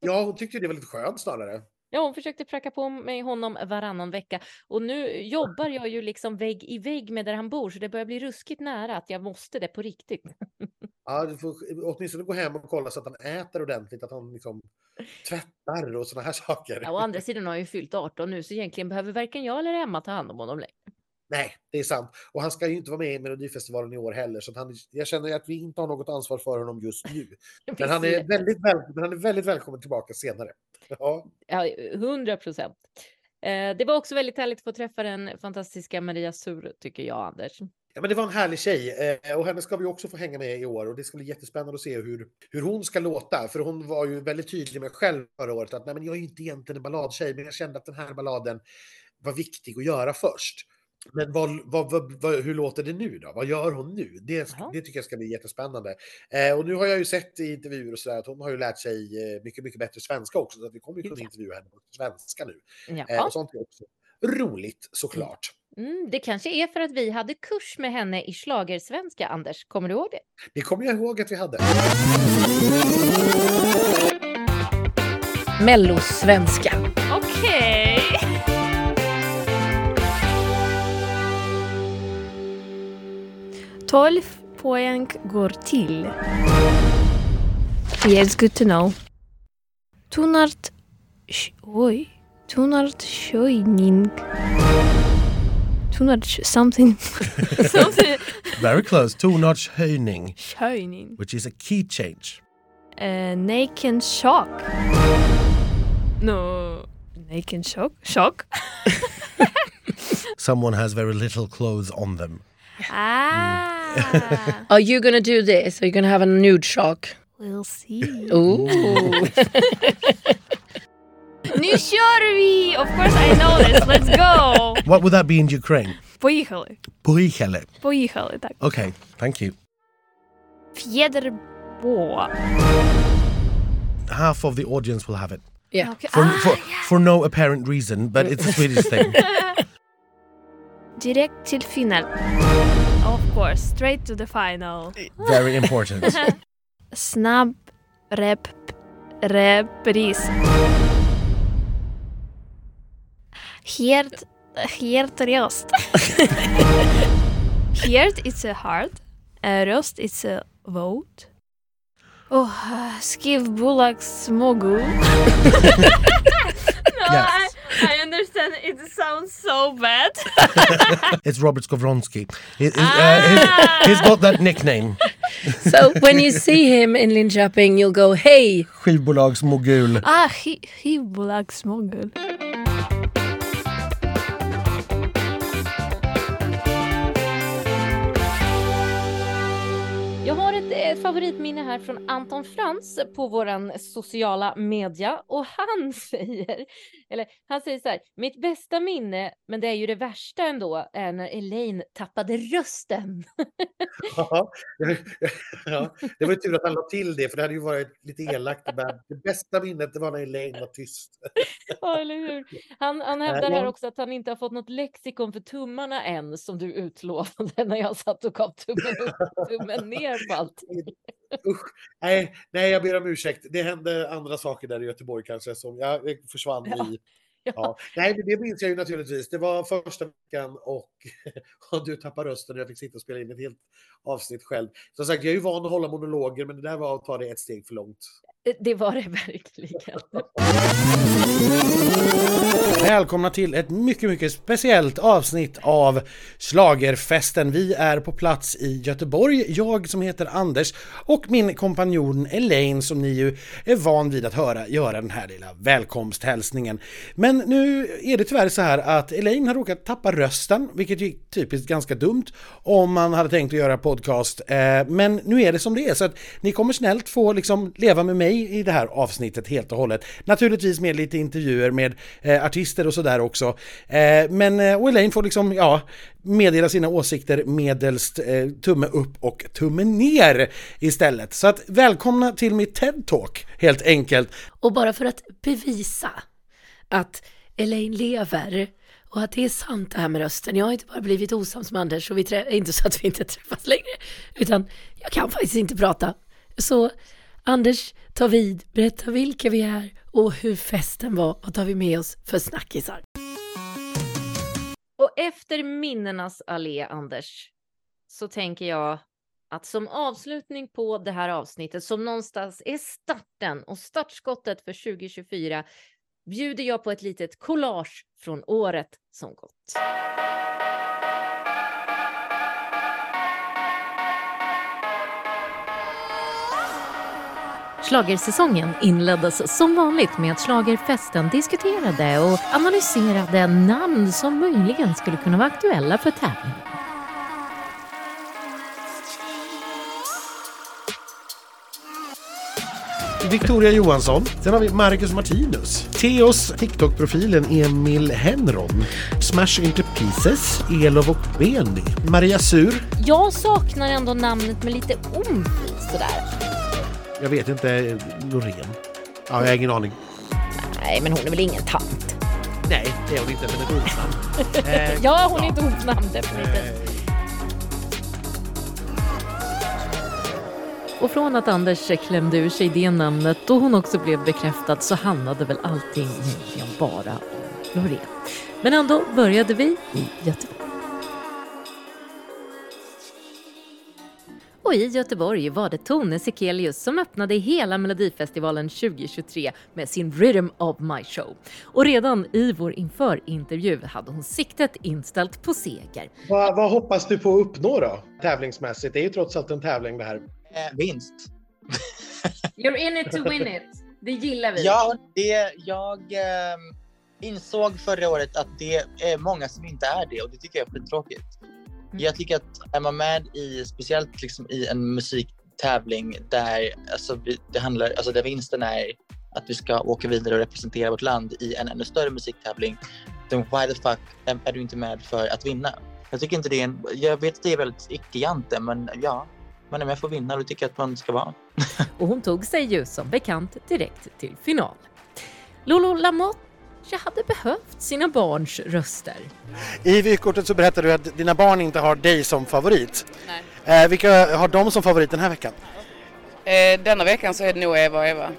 ja, hon tyckte det var lite skönt snarare.
Ja, hon försökte pracka på mig honom varannan vecka. Och nu jobbar jag ju liksom vägg i vägg med där han bor, så det börjar bli ruskigt nära att jag måste det på riktigt.
Ja, du får åtminstone gå hem och kolla så att han äter ordentligt, att han liksom tvättar och sådana här saker.
Ja, å andra sidan har jag ju fyllt 18 nu, så egentligen behöver varken jag eller Emma ta hand om honom längre.
Nej, det är sant. Och han ska ju inte vara med i Melodifestivalen i år heller, så han, jag känner att vi inte har något ansvar för honom just nu. Men han är väldigt, väl, men han är väldigt välkommen tillbaka senare. Ja,
Ja, 100 procent. Eh, det var också väldigt härligt att få träffa den fantastiska Maria Sur, tycker jag, Anders.
Ja, men det var en härlig tjej eh, och henne ska vi också få hänga med i år och det ska bli jättespännande att se hur, hur hon ska låta. För hon var ju väldigt tydlig med själv förra året att Nej, men jag är inte egentligen en balladtjej, men jag kände att den här balladen var viktig att göra först. Men vad, vad, vad, hur låter det nu då? Vad gör hon nu? Det, det tycker jag ska bli jättespännande. Eh, och nu har jag ju sett i intervjuer och sådär att hon har ju lärt sig eh, mycket, mycket bättre svenska också. Så att vi kommer ju kunna intervjua henne på svenska nu. Eh,
Ja.
och sånt är också roligt såklart.
Mm, det kanske är för att vi hade kurs med henne i schlagersvenska, Anders. Kommer du ihåg det?
Det kommer jag ihåg att vi hade.
Mellosvenska. Okej.
Tolv poäng går till... Yes, good to know. Tonart... sh- Oj. Tonart Schöning. Tonart sh- something... something...
Very close. Two notch höjning,
Schöning.
which is a key change.
Uh, Naked Shock. No. Naked Shock? Shock?
Someone has very little clothes on them.
Ah.
Are you gonna do this? Are you gonna have a nude shock?
we'll see.
Ooh.
Nu kör vi! Of course I know this. Let's go!
What would that be in Ukraine?
Поїхали.
Поїхали.
Поїхали, так.
Okay, thank you.
Fjäderbå.
Half of the audience will have it.
Yeah.
Okej.
For,
Ah,
for, for no apparent reason, but it's a Swedish thing.
Direkt till final. Of course, straight to the final.
Very important.
Snabb rep repris. Helt, helt röst. helt it's a heart. Uh, röst it's a vote. Oh, uh, skriv bolagsmogul. no,
Yes.
I, I understand it sounds so bad.
it's Robert Skowronski. He, he's, uh, he's, he's got that nickname.
So when you see him in Linköping, you'll go, hey,
Skivbolagsmogul.
ah, ski- skivbolagsmogul.
Jag ett eh, favoritminne här från Anton Frans på våran sociala media och han säger, eller han säger så här, mitt bästa minne, men det är ju det värsta ändå, är när Elaine tappade rösten.
Ja, ja, det var ju tur att han la till det, för det hade ju varit lite elakt. Men det bästa minnet det var när Elaine var tyst.
Ja, eller hur? Han, han hävdar här också att han inte har fått något lexikon för tummarna än, som du utlovade när jag satt och gav tummen upp och tummen ner på allting.
Usch, nej, nej, jag ber om ursäkt. Det hände andra saker där i Göteborg kanske som jag försvann i. Ja. Nej, det minns jag ju naturligtvis. Det var första veckan och, och du tappade rösten och jag fick sitta och spela in ett helt avsnitt själv. Som sagt, jag är ju van att hålla monologer, men det där var att ta det ett steg för långt.
Det var det verkligen.
Välkomna till ett mycket, mycket speciellt avsnitt av Slagerfesten. Vi är på plats i Göteborg, jag som heter Anders och min kompanjon Elaine som ni ju är van vid att höra göra den här lilla välkomsthälsningen. Men nu är det tyvärr så här att Elaine har råkat tappa rösten, vilket är typiskt ganska dumt om man hade tänkt att göra podcast. Eh, men nu är det som det är så att ni kommer snällt få liksom leva med mig i det här avsnittet helt och hållet. Naturligtvis med lite intervjuer med eh, artister och sådär också. Eh, men eh, och Elaine får liksom, ja, meddela sina åsikter medelst eh, tumme upp och tumme ner istället. Så att välkomna till mitt TED-talk helt enkelt.
Och bara för att bevisa att Elaine lever och att det är sant det här med rösten. Jag har inte bara blivit osams med Anders och vi trä- inte så att vi inte träffas längre. Utan jag kan faktiskt inte prata. Så Anders, ta vid, berätta vilka vi är och hur festen var. Vad tar vi med oss för snackisar?
Och efter minnenas allé, Anders, så tänker jag att som avslutning på det här avsnittet, som någonstans är starten och startskottet för 2024, bjuder jag på ett litet collage från året som gått. Schlagersäsongen inleddes som vanligt med att Schlagerfesten diskuterade och analyserade namn som möjligen skulle kunna vara aktuella för tävlingen.
Victoria Johansson. Sen har vi Marcus Martinus. Theos TikTok-profilen Emil Henron. Smash Into Pieces. Elov och Beni. Maria Sur.
Jag saknar ändå namnet med lite omf sådär.
Jag vet inte. Loreen. Ja, jag har ingen aning.
Nej, men hon är väl ingen tant?
Nej, det är hon inte, men ett ordsnamn. Eh,
Ja, hon är inte ortsnamn definitivt. Och från att Anders klämde ur sig det namnet och hon också blev bekräftad så handlade väl allting egentligen bara om Loreen. Men ändå började vi i Göteborg. Och i Göteborg var det Tone Sekelius som öppnade hela Melodifestivalen 2023 med sin Rhythm of My Show. Och redan i vår inför-intervju hade hon siktet inställt på seger.
Vad, vad hoppas du på att uppnå då, tävlingsmässigt? Det är ju trots allt en tävling det här.
Eh, vinst.
You're in it to win it. Det gillar vi.
Ja, det, jag eh, insåg förra året att det är många som inte är det och det tycker jag är skittråkigt.
Mm.
Jag tycker att är man med i, speciellt liksom i en musiktävling där alltså, det handlar, alltså där vinsten är att vi ska åka vidare och representera vårt land i en ännu större musiktävling. Then why the fuck är är du inte med för att vinna? Jag tycker inte det är en, jag vet att det är väldigt icke-jante men ja, man är med för att vinna och det tycker jag att man ska vara.
Och hon tog sig ju som bekant direkt till final. Lolo Lamotte hade behövt sina barns röster.
I vykortet så berättar du att dina barn inte har dig som favorit.
Nej.
Eh, vilka har de som favorit den här veckan?
Eh, denna veckan så är det nog Eva och Eva.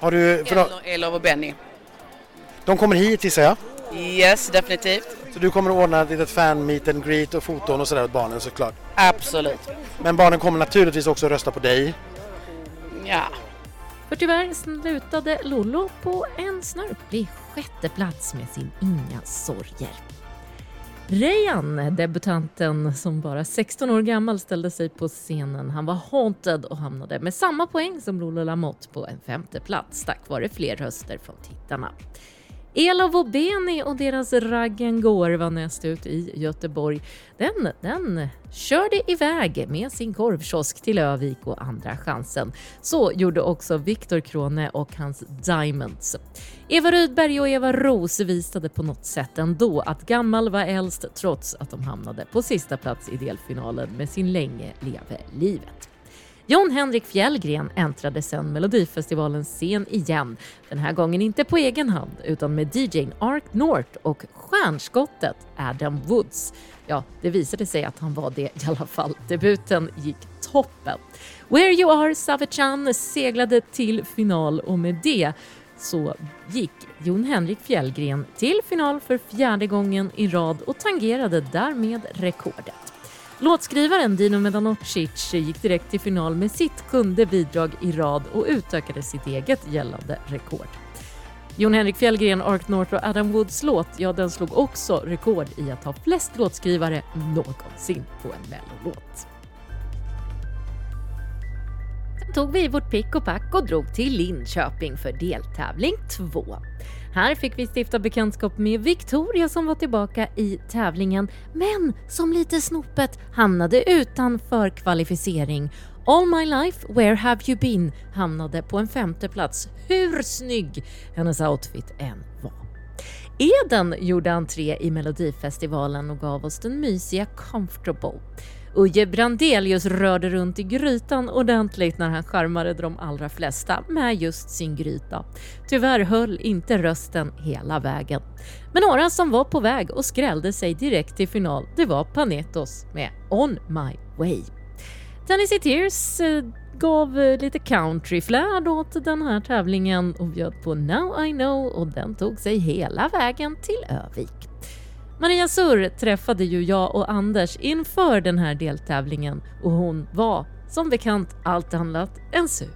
Har du, för
Eller Elov och Benny.
de kommer hit gissar jag.
Yes, definitivt.
Så du kommer att ordna ett litet fan meet and greet och foton och sådär åt barnen såklart.
Absolut.
Men barnen kommer naturligtvis också rösta på dig.
Ja.
För tyvärr slutade Lollo på en snörplig sjätte plats med sin Inga sorger. Rayan, debutanten som bara 16 år gammal ställde sig på scenen. Han var haunted och hamnade med samma poäng som Lolo Lamotte på en femte plats tack vare fler röster från tittarna. Elof och Beni och deras Raggen går var näst ut i Göteborg. Den, den körde iväg med sin korvkiosk till Övik och andra chansen. Så gjorde också Viktor Krone och hans Diamonds. Eva Rydberg och Eva Ros visade på något sätt ändå att gammal var äldst trots att de hamnade på sista plats i delfinalen med sin Länge leve livet. Jon Henrik Fjällgren äntrade sen Melodifestivalens scen igen. Den här gången inte på egen hand utan med DJn Ark North och stjärnskottet Adam Woods. Ja, det visade sig att han var det i alla fall. Debuten gick toppen. Where You Are Savichan seglade till final och med det så gick Jon Henrik Fjällgren till final för fjärde gången i rad och tangerade därmed rekordet. Låtskrivaren Dino Medanocic gick direkt till final med sitt sjunde bidrag i rad och utökade sitt eget gällande rekord. Jon Henrik Fjällgren, Ark North och Adam Woods låt, ja den slog också rekord i att ha flest låtskrivare någonsin på en mellolåt. Sen tog vi vårt pick och pack och drog till Linköping för deltävling 2. Här fick vi stifta bekantskap med Victoria som var tillbaka i tävlingen men som lite snopet hamnade utanför kvalificering. All My Life, Where Have You Been hamnade på en femte plats. Hur snygg hennes outfit än var. Eden gjorde entré i Melodifestivalen och gav oss den mysiga Comfortable. Uje Brandelius rörde runt i grytan ordentligt när han charmade de allra flesta med just sin gryta. Tyvärr höll inte rösten hela vägen. Men några som var på väg och skrällde sig direkt till final, det var Panetos med On My Way. Tennessee Tears eh, gav eh, lite countryflärd åt den här tävlingen och bjöd på Now I Know och den tog sig hela vägen till Övik. Maria Surr träffade ju jag och Anders inför den här deltävlingen och hon var som bekant allt annat än sur.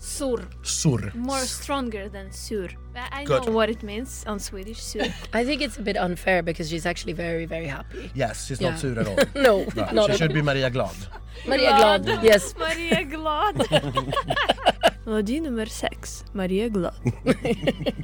Sur.
Sur.
More stronger than sur. I I
Good.
know what it means on Swedish, sur.
I think it's a bit unfair because she's actually very, very happy.
Yes, she's
Yeah.
not sur at all.
No,
No,
not
she should be Maria Glad.
Maria Glad, yes.
Maria Glad. Melodi nummer sex. Maria Glad.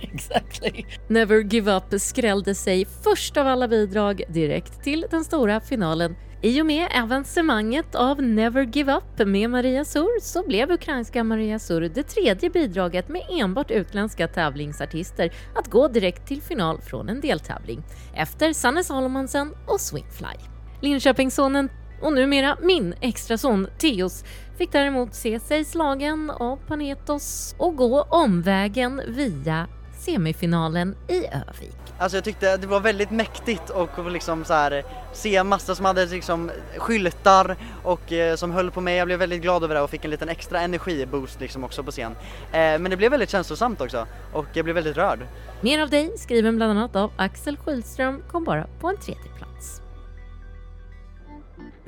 exactly.
Never Give Up skrällde sig först av alla bidrag direkt till den stora finalen. I och med avancemanget av Never Give Up med Maria Sur så blev ukrainska Maria Sur det tredje bidraget med enbart utländska tävlingsartister att gå direkt till final från en deltävling. Efter Sanne Salomonsen och Swingfly. Linköpingssonen och numera min extrason Theos fick däremot se sig slagen av Panetos och gå omvägen via semifinalen i Övik.
Alltså jag tyckte det var väldigt mäktigt och liksom så här se massa som hade liksom skyltar och eh, som höll på mig. Jag blev väldigt glad över det och fick en liten extra energiboost liksom också på scen. Eh, men det blev väldigt känslosamt också och jag blev väldigt rörd.
Mer av dig, skriven bland annat av Axel Schylström, kom bara på en tredje plats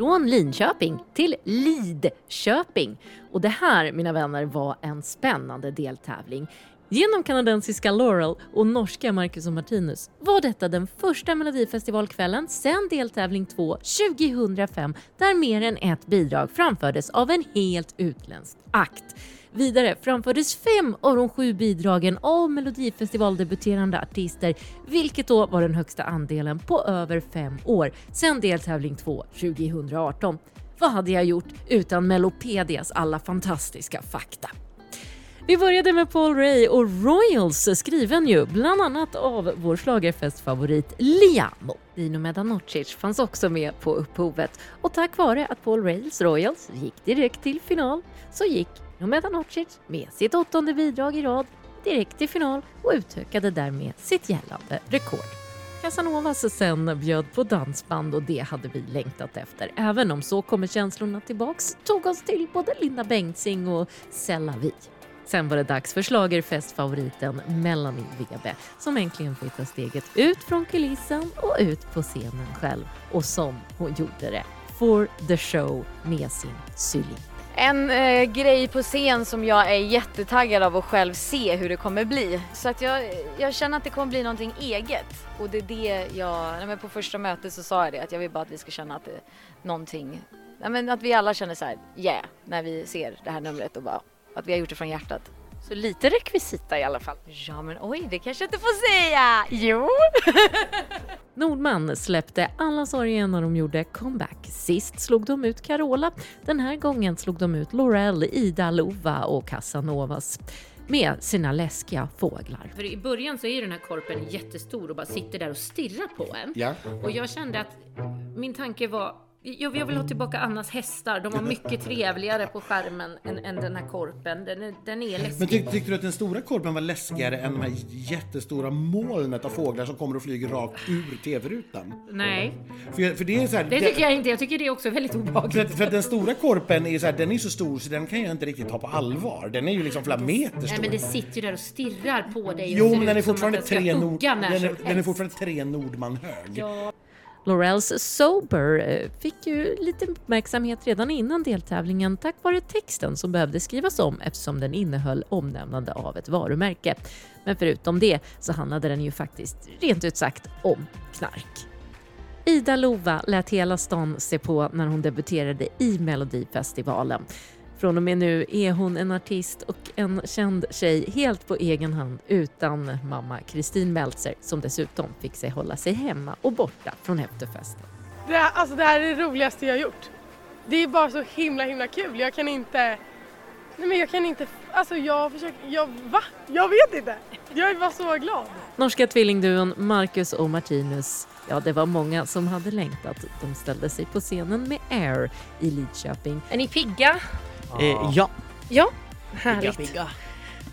från Linköping till Lidköping. Och det här, mina vänner, var en spännande deltävling. Genom kanadensiska Laurel och norska Marcus och Martinus var detta den första Melodifestivalkvällen sedan deltävling 2 2005 där mer än ett bidrag framfördes av en helt utländsk akt. Vidare framfördes fem av de sju bidragen av Melodifestivaldebuterande artister, vilket då var den högsta andelen på över fem år sedan deltävling 2 2018. Vad hade jag gjort utan Melopedias alla fantastiska fakta? Vi började med Paul Ray och Royals skriven ju bland annat av vår schlagerfestfavorit Liamo. Dino Medanocic fanns också med på upphovet och tack vare att Paul Rays Royals gick direkt till final så gick Dino Medanocic med sitt åttonde bidrag i rad direkt till final och utökade därmed sitt gällande rekord. Casanovas sen bjöd på dansband och det hade vi längtat efter. Även om Så kommer känslorna tillbaks tog oss till både Linda Bengtzing och Sella Vi. Sen var det dags för schlagerfestfavoriten Melanie Webe som äntligen fick ta steget ut från kulissen och ut på scenen själv. Och som hon gjorde det. For the show med sin Sully.
En eh, grej på scen som jag är jättetaggad av att själv se hur det kommer bli. Så att jag, jag känner att det kommer bli någonting eget. Och det är det jag, nej men på första mötet så sa jag det att jag vill bara att vi ska känna att det är någonting, nej men att vi alla känner så här, yeah, när vi ser det här numret och bara att vi har gjort det från hjärtat.
Så lite rekvisita i alla fall.
Ja men oj, det kanske jag inte får säga! Jo!
Nordman släppte alla sorger när de gjorde comeback. Sist slog de ut Carola. Den här gången slog de ut Laurel, Ida Lova och Casanovas med sina läskiga fåglar.
För i början så är ju den här korpen jättestor och bara sitter där och stirrar på en.
Ja.
Och jag kände att min tanke var jag jag vill ha tillbaka Annas hästar. De var mycket trevligare på skärmen än, än den här korpen. Den är, den är läskig.
Men tyck, tyckte du att den stora korpen var läskigare än de här jättestora molnet av fåglar som kommer och flyger rakt ur tv-rutan?
Nej,
För, för det är så här,
det tycker jag inte. Jag tycker det är också väldigt
För
obehagligt.
för att den stora korpen är så här, den är så stor så den kan jag inte riktigt ta på allvar. Den är ju liksom flera meter
Nej,
stor.
men det sitter ju där och stirrar på dig.
Jo, men den är fortfarande tre nord... Den är, den är fortfarande tre Nordman hög.
Ja.
Laurels Sober eh, fick ju lite uppmärksamhet redan innan deltävlingen tack vare texten som behövde skrivas om eftersom den innehöll omnämnande av ett varumärke. Men förutom det så handlade den ju faktiskt rent ut sagt om knark. Ida Lova lät hela stan se på när hon debuterade i Melodifestivalen. Från och med nu är hon en artist och en känd tjej helt på egen hand utan mamma Kristin Meltzer som dessutom fick sig hålla sig hemma och borta från efterfesten.
Det här, alltså det här är det roligaste jag har gjort. Det är bara så himla himla kul. Jag kan inte... Nej men jag kan inte... Alltså jag försöker... Jag, va? Jag vet inte. Jag är bara så glad.
Norska tvillingduon Marcus och Martinus, ja det var många som hade längtat. De ställde sig på scenen med Air i Lidköping.
Är ni pigga?
Eh, ja.
Ja, härligt.
Pigga,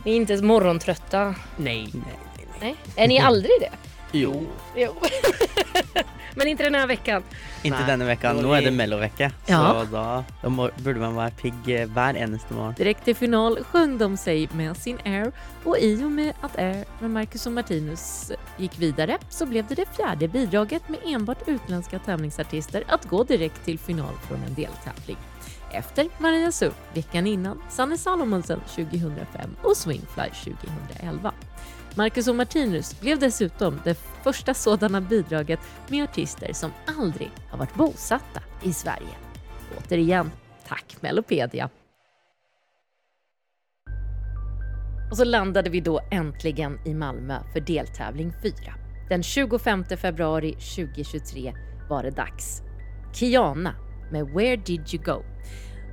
Ni är inte morgontrötta?
Nej, nej, nej.
Nej. Är ni aldrig det?
Jo.
Jo. Men inte den här veckan.
Inte Nej. denne veckan. Nå er det mellovecka,
Ja.
så da må, burde man være pigg eh, hver eneste morgen.
Direkt till final sjöng de sig med sin Air och i och med att Air med Marcus och Martinus gick vidare så blev det det fjärde bidraget med enbart utländska tävlingsartister att gå direkt till final från en deltävling. Efter Maria Sur veckan innan, Sanne Salomonsen 2005 och Swingfly 2011. Marcus och Martinus blev dessutom det första sådana bidraget med artister som aldrig har varit bosatta i Sverige. Återigen, tack Melopedia! Och så landade vi då äntligen i Malmö för deltävling 4. Den 25 februari 2023 var det dags. Kiana med Where Did You Go?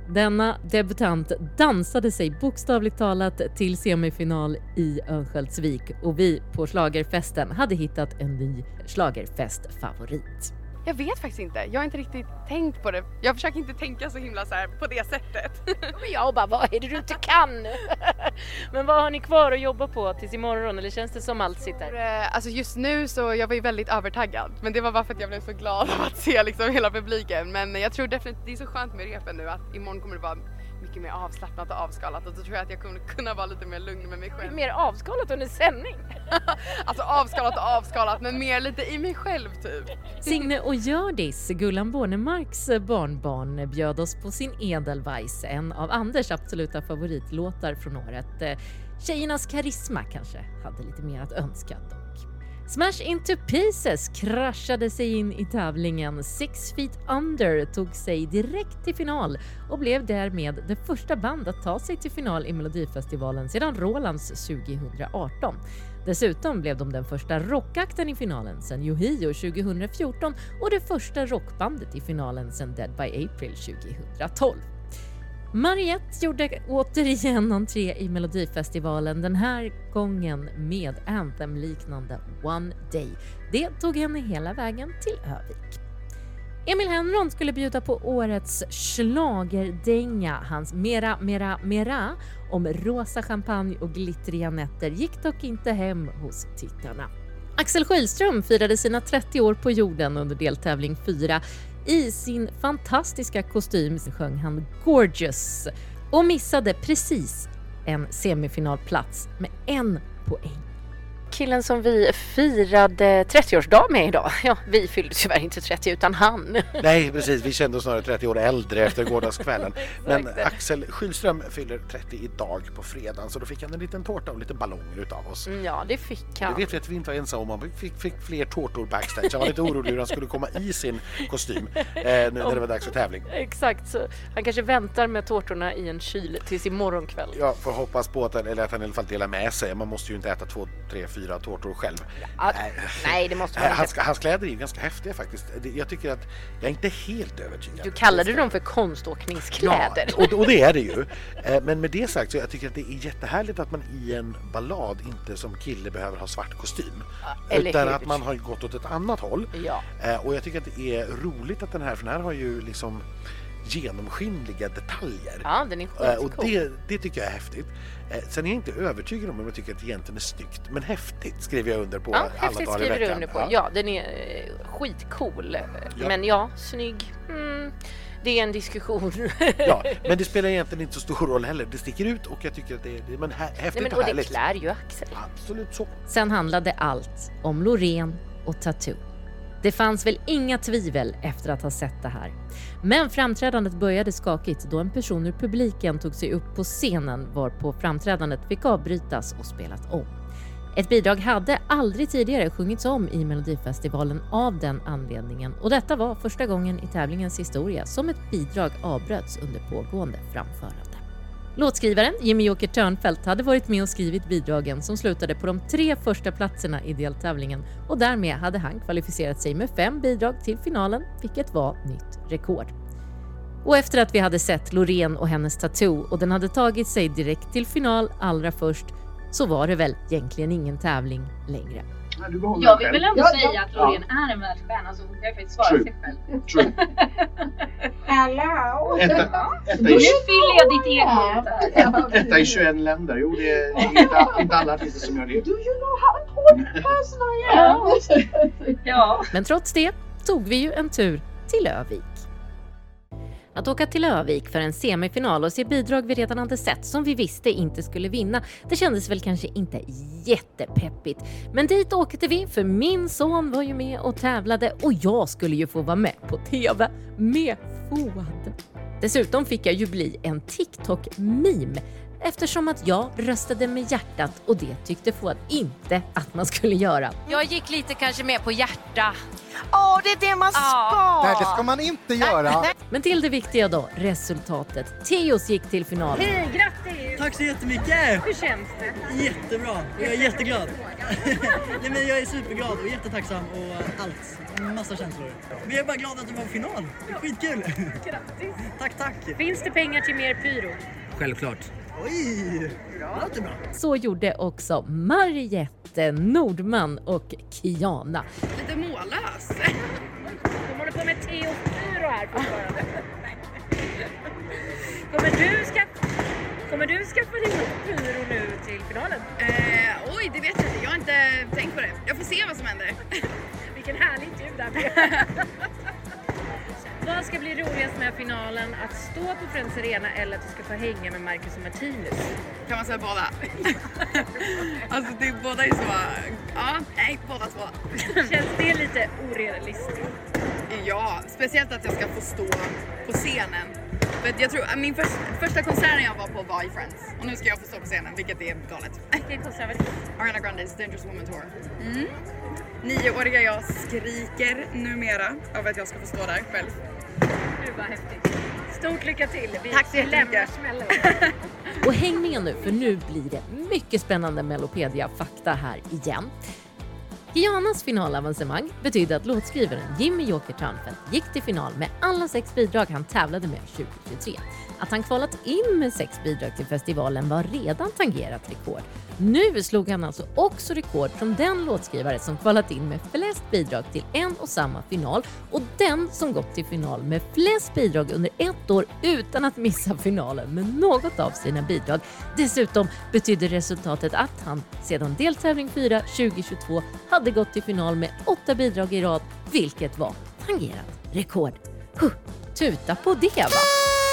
Denna debutant dansade sig bokstavligt talat till semifinal i Örnsköldsvik och vi på Schlagerfesten hade hittat en ny schlagerfestfavorit.
Jag vet faktiskt inte. Jag har inte riktigt tänkt på det. Jag försöker inte tänka så himla så här på det sättet.
Men jag bara, vad är det du inte kan? Men vad har ni kvar att jobba på tills imorgon? Eller känns det som allt sitter?
Eh, Alltså just nu så jag var ju väldigt övertaggad. Men det var bara för att jag blev så glad av att se liksom hela publiken. Men jag tror definitivt, det är så skönt med repen nu att imorgon kommer det vara mycket mer avslappnat och avskalat och då tror jag att jag kommer kunna vara lite mer lugn med mig själv.
Mer avskalat under sändning.
Alltså avskalat och avskalat men mer lite i mig själv typ.
Signe och Hjördis, Gullan Bornemarks barnbarn, bjöd oss på sin Edelweiss, en av Anders absoluta favoritlåtar från året. Eh, Tjejernas karisma kanske hade lite mer att önska dock. Smash Into Pieces kraschade sig in i tävlingen. Six Feet Under tog sig direkt till final och blev därmed det första band att ta sig till final i Melodifestivalen sedan Rolands 2018. Dessutom blev de den första rockakten i finalen sedan Yohio 2014 och det första rockbandet i finalen sedan Dead by April 2012. Mariette gjorde återigen entré i Melodifestivalen, den här gången med Anthem-liknande One Day. Det tog henne hela vägen till Övik. Emil Henron skulle bjuda på årets schlagerdänga. Hans Mera Mera Mera om rosa champagne och glittriga nätter gick dock inte hem hos tittarna. Axel Schylström firade sina 30 år på jorden under deltävling 4. I sin fantastiska kostym sjöng han Gorgeous och missade precis en semifinalplats med en poäng.
Killen som vi firade 30-årsdag med idag. Ja, vi fyllde tyvärr inte 30 utan han.
Nej, precis. Vi kände oss snarare 30 år äldre efter gårdagskvällen. Men Axel Schylström fyller 30 idag på fredagen så då fick han en liten tårta och lite ballonger utav oss.
Mm, Ja, det fick han.
Det vet vi att vi inte var ensamma om. Han fick, fick fler tårtor backstage. Jag var lite orolig hur han skulle komma i sin kostym eh, nu när det var dags för tävling.
Exakt, så han kanske väntar med tårtorna i en kyl tills imorgon kväll.
Jag får hoppas på att han, eller att han i alla fall delar med sig. Man måste ju inte äta två, tre, fyra tårtor själv.
Ja, nej, det måste man
Hans,
inte.
hans kläder är ju ganska häftiga faktiskt. Jag tycker att jag är inte helt övertygad.
Du kallade dem för konståkningskläder.
Ja, och, och det är det ju. Eh, Men med det sagt så jag tycker att det är jättehärligt att man i en ballad inte som kille behöver ha svart kostym.
eller
utan
hur?
att man har gått åt ett annat håll.
Ja.
Eh, Och jag tycker att det är roligt att den här, för den här har ju liksom genomskinliga detaljer.
Ja, den är
Eh, Och
skitcool.
det, det tycker jag är häftigt. Eh, Sen är jag inte övertygad om om jag tycker att det egentligen är snyggt. Men häftigt skriver jag under på
Ja,
alla
häftigt skriver du under på. Ja, den är eh, skitcool.
Ja.
Men ja, snygg. Mm, det är en diskussion.
Ja, men det spelar egentligen inte så stor roll heller. Det sticker ut och jag tycker att det är, det men hä- häftigt
Nej, men,
och
och det
härligt.
klär ju Axel.
Absolut så.
Sen handlade allt om Loreen och Tattoo. Det fanns väl inga tvivel efter att ha sett det här. Men framträdandet började skakigt då en person ur publiken tog sig upp på scenen varpå framträdandet fick avbrytas och spelat om. Ett bidrag hade aldrig tidigare sjungits om i Melodifestivalen av den anledningen och detta var första gången i tävlingens historia som ett bidrag avbröts under pågående framförande. Låtskrivaren Jimmy Joker Törnfeldt hade varit med och skrivit bidragen som slutade på de tre första platserna i deltävlingen och därmed hade han kvalificerat sig med fem bidrag till finalen, vilket var nytt rekord. Och efter att vi hade sett Loreen och hennes tattoo och den hade tagit sig direkt till final allra först så var det väl egentligen ingen tävling längre.
Jag vill väl ändå säga att Loreen är en världsstjärna så hon kan ju faktiskt svara
True.
sig själv.
True.
Hello!
Etta- etta
Nu fyller jag ditt ego.
Etta i 21 länder. Jo, det är inte, inte alla artister som gör det.
Do you know how important person I am? Ja.
Men trots det tog vi ju en tur till Övik. Att åka till Övik för en semifinal och se bidrag vi redan hade sett som vi visste inte skulle vinna, det kändes väl kanske inte jättepeppigt. Men dit åkte vi för min son var ju med och tävlade och jag skulle ju få vara med på TV med Fouad. Dessutom fick jag ju bli en TikTok-meme eftersom att jag röstade med hjärtat och det tyckte Fouad inte att man skulle göra.
Jag gick lite kanske mer på hjärta.
Åh, det är det man ska!
Nej, det ska
man inte göra.
Men till det viktiga då, resultatet. Teos gick till final.
Hej, grattis!
Tack så jättemycket!
Hur känns det?
Jättebra, jag är jätteglad. Nej, men jag är superglad och jättetacksam och allt. Massa känslor. Men jag är bara glad att du var i final. Skitkul!
Grattis!
Tack, tack!
Finns det pengar till mer pyro?
Självklart. Oj! Det låter bra.
Så gjorde också Mariette Nordman och Kiana.
Lite mållös.
De håller på med Teo Pyro här fortfarande. Kommer du skaffa, kommer du skaffa ihop pyro nu till finalen?
Eh, oj, det vet jag inte. Jag har inte tänkt på det. Jag får se vad som händer.
Vilken härlig intervju där med.
Vad ska bli roligast med finalen? Att stå på Friends Arena eller att du ska få hänga med Marcus och Martinus?
Kan man säga båda? alltså det, båda är så, ja, nej båda två.
Känns det lite orealistiskt?
Ja, speciellt att jag ska få stå på scenen. För jag tror, min förs- första konserten jag var på var i Friends och nu ska jag få stå på scenen vilket är galet.
Vilken konsert var det?
Ariana Grandes Dangerous Woman Tour. Mm. Nioåriga jag skriker numera av att jag ska få stå där själv.
Du var häftigt. Stort lycka till! Vi
Tack så jättemycket.
lämnar smällen.
Och häng med nu för nu blir det mycket spännande Melopedia-fakta här igen. Gianas finalavancemang betydde att låtskrivaren Jimmy Joker Törnfeldt gick till final med alla sex bidrag han tävlade med 2023. Att han kvalat in med sex bidrag till festivalen var redan tangerat rekord. Nu slog han alltså också rekord från den låtskrivare som kvalat in med flest bidrag till en och samma final och den som gått till final med flest bidrag under ett år utan att missa finalen med något av sina bidrag. Dessutom betydde resultatet att han sedan deltävling 4 2022 hade gått till final med åtta bidrag i rad, vilket var tangerat rekord. Huh, tuta på det va!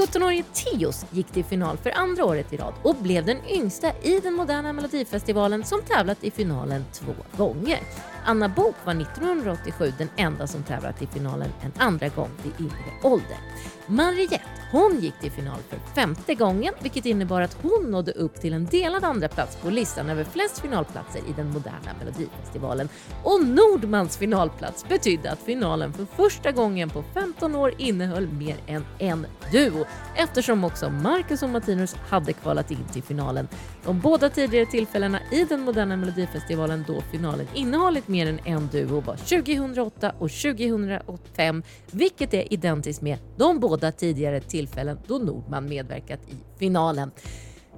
17-årige Tios gick till final för andra året i rad och blev den yngsta i den moderna melodifestivalen som tävlat i finalen två gånger. Anna Bok var 1987 den enda som tävlat i finalen en andra gång vid yngre ålder. Mariette, hon gick till final för femte gången vilket innebar att hon nådde upp till en delad andra plats på listan över flest finalplatser i den moderna melodifestivalen. Och Nordmans finalplats betydde att finalen för första gången på 15 år innehöll mer än en duo eftersom också Marcus och Martinus hade kvalat in till finalen. De båda tidigare tillfällena i den moderna melodifestivalen då finalen innehållit mer än en duo var 2008 och 2005 vilket är identiskt med de båda tidigare tillfällen då Nordman medverkat i finalen.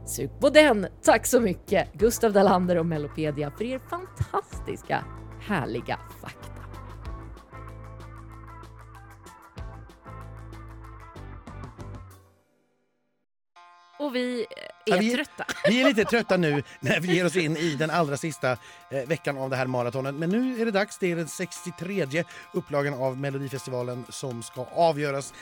Sug på den! Tack så mycket Gustav Dalander och Melopedia för er fantastiska härliga fakta. Och vi är
Ja, vi,
trötta.
Vi är lite trötta nu när vi ger oss in i den allra sista eh, veckan av det här maratonet. Men nu är det dags. Det är den 63 upplagan av Melodifestivalen som ska avgöras.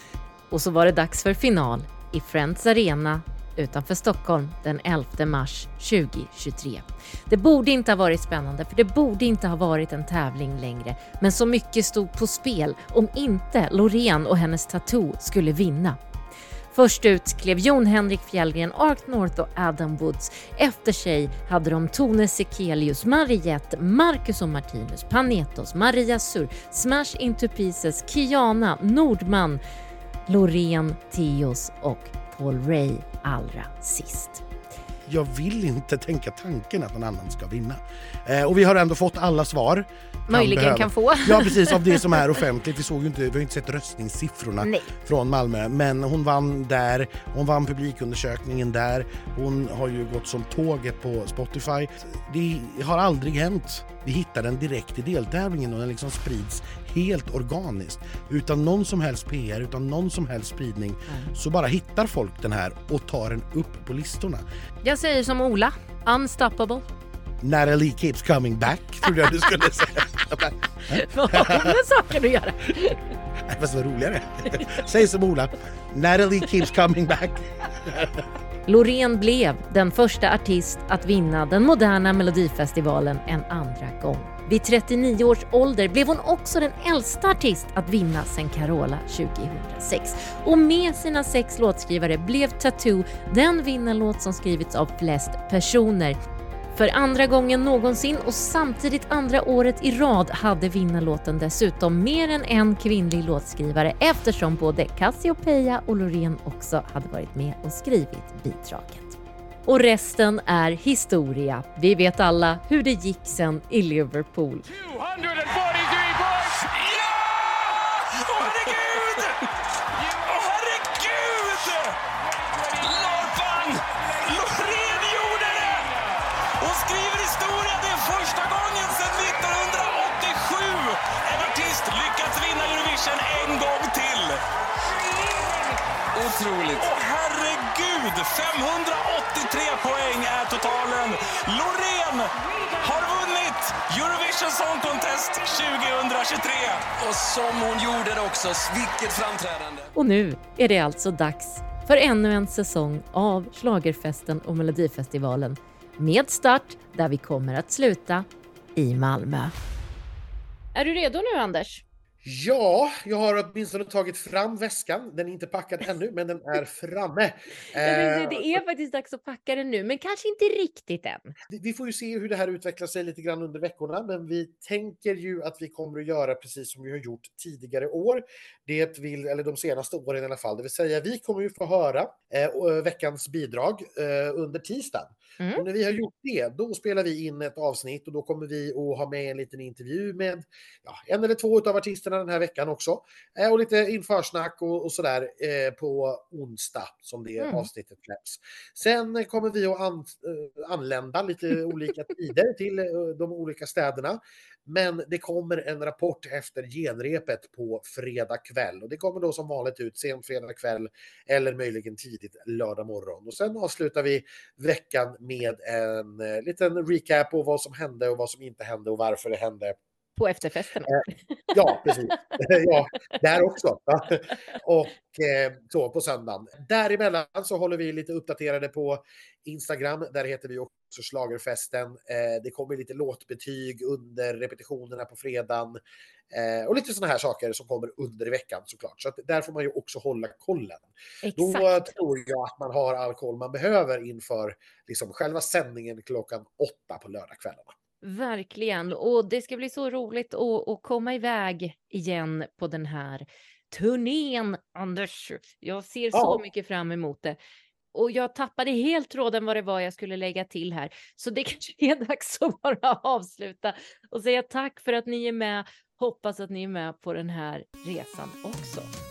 Och så var det dags för final i Friends Arena utanför Stockholm den 11 mars 2023. Det borde inte ha varit spännande för det borde inte ha varit en tävling längre. Men så mycket stod på spel om inte Loreen och hennes tattoo skulle vinna. Först ut klev Jon Henrik Fjällgren, Ark North och Adam Woods. Efter sig hade de Tone Sekelius, Mariette, Marcus och Martinus, Panetos, Maria Sur, Smash Into Pieces, Kiana, Nordman, Loreen, Theos och Paul Ray allra sist.
Jag vill inte tänka tanken att någon annan ska vinna. Eh, och vi har ändå fått alla svar.
Möjligen kan få.
Ja precis, av det som är offentligt. Vi, såg ju inte, vi har ju inte sett röstningssiffrorna
Nej.
från Malmö. Men hon vann där, hon vann publikundersökningen där. Hon har ju gått som tåget på Spotify. Det har aldrig hänt. Vi hittar den direkt i deltävlingen och den liksom sprids helt organiskt. Utan någon som helst PR, utan någon som helst spridning. Så bara hittar folk den här och tar den upp på listorna.
Jag säger som Ola, unstoppable.
Natalie keeps coming back, trodde jag du skulle säga.
Vad har med saken att göra?
Fast vad roligare. Säg som Ola. Natalie keeps coming back.
Loreen blev den första artist att vinna den moderna melodifestivalen en andra gång. Vid 39 års ålder blev hon också den äldsta artist att vinna sedan Carola 2006. Och med sina sex låtskrivare blev Tattoo den vinnarlåt som skrivits av flest personer. För andra gången någonsin och samtidigt andra året i rad hade vinnarlåten dessutom mer än en kvinnlig låtskrivare eftersom både Cassiopeia och Loreen också hade varit med och skrivit bidraget. Och resten är historia. Vi vet alla hur det gick sen i Liverpool.
243! Otroligt. Åh, herregud! 583 poäng är totalen. Loreen har vunnit Eurovision Song Contest 2023. Och som hon gjorde det också. Vilket framträdande.
Och nu är det alltså dags för ännu en säsong av Schlagerfesten och Melodifestivalen med start där vi kommer att sluta i Malmö. Är du redo nu Anders?
Ja, jag har åtminstone tagit fram väskan. Den är inte packad ännu, men den är framme.
Det
Eh,
är faktiskt dags att packa den nu, men kanske inte riktigt än.
vi- får ju se hur det här utvecklar sig lite grann under veckorna, men vi tänker ju att vi kommer att göra precis som vi har gjort tidigare år. Det vill, eller de senaste åren i alla fall, det vill säga vi kommer ju få höra eh, veckans bidrag eh, under tisdagen. Och när vi har gjort det, då spelar vi in ett avsnitt och då kommer vi att ha med en liten intervju med ja, en eller två av artisterna den här veckan också. Eh, och lite införsnack och, och sådär eh, på onsdag som det
Mm.
avsnittet släpps. Sen kommer vi att an, eh, anlända lite olika tider till de olika städerna. Men det kommer en rapport efter genrepet på fredag kväll och det kommer då som vanligt ut sent fredag kväll eller möjligen tidigt lördag morgon. Och sen avslutar vi veckan med en liten recap på vad som hände och vad som inte hände och varför det hände.
På efterfesterna.
Ja, precis. ja, där också. och eh, så på söndagen. Däremellan så håller vi lite uppdaterade på Instagram. Där heter vi också Schlagerfesten. Eh, det kommer lite låtbetyg under repetitionerna på fredagen. Eh, och lite sådana här saker som kommer under veckan såklart. Så att där får man ju också hålla kollen. Då
Exakt.
tror jag att man har all koll man behöver inför liksom, själva sändningen klockan åtta på lördagskvällarna.
Verkligen, och det ska bli så roligt att, att komma iväg igen på den här turnén, Anders. Jag ser så
Ja.
mycket fram emot det. Och jag tappade helt tråden vad det var jag skulle lägga till här. Så det kanske är dags att bara avsluta och säga tack för att ni är med. Hoppas att ni är med på den här resan också.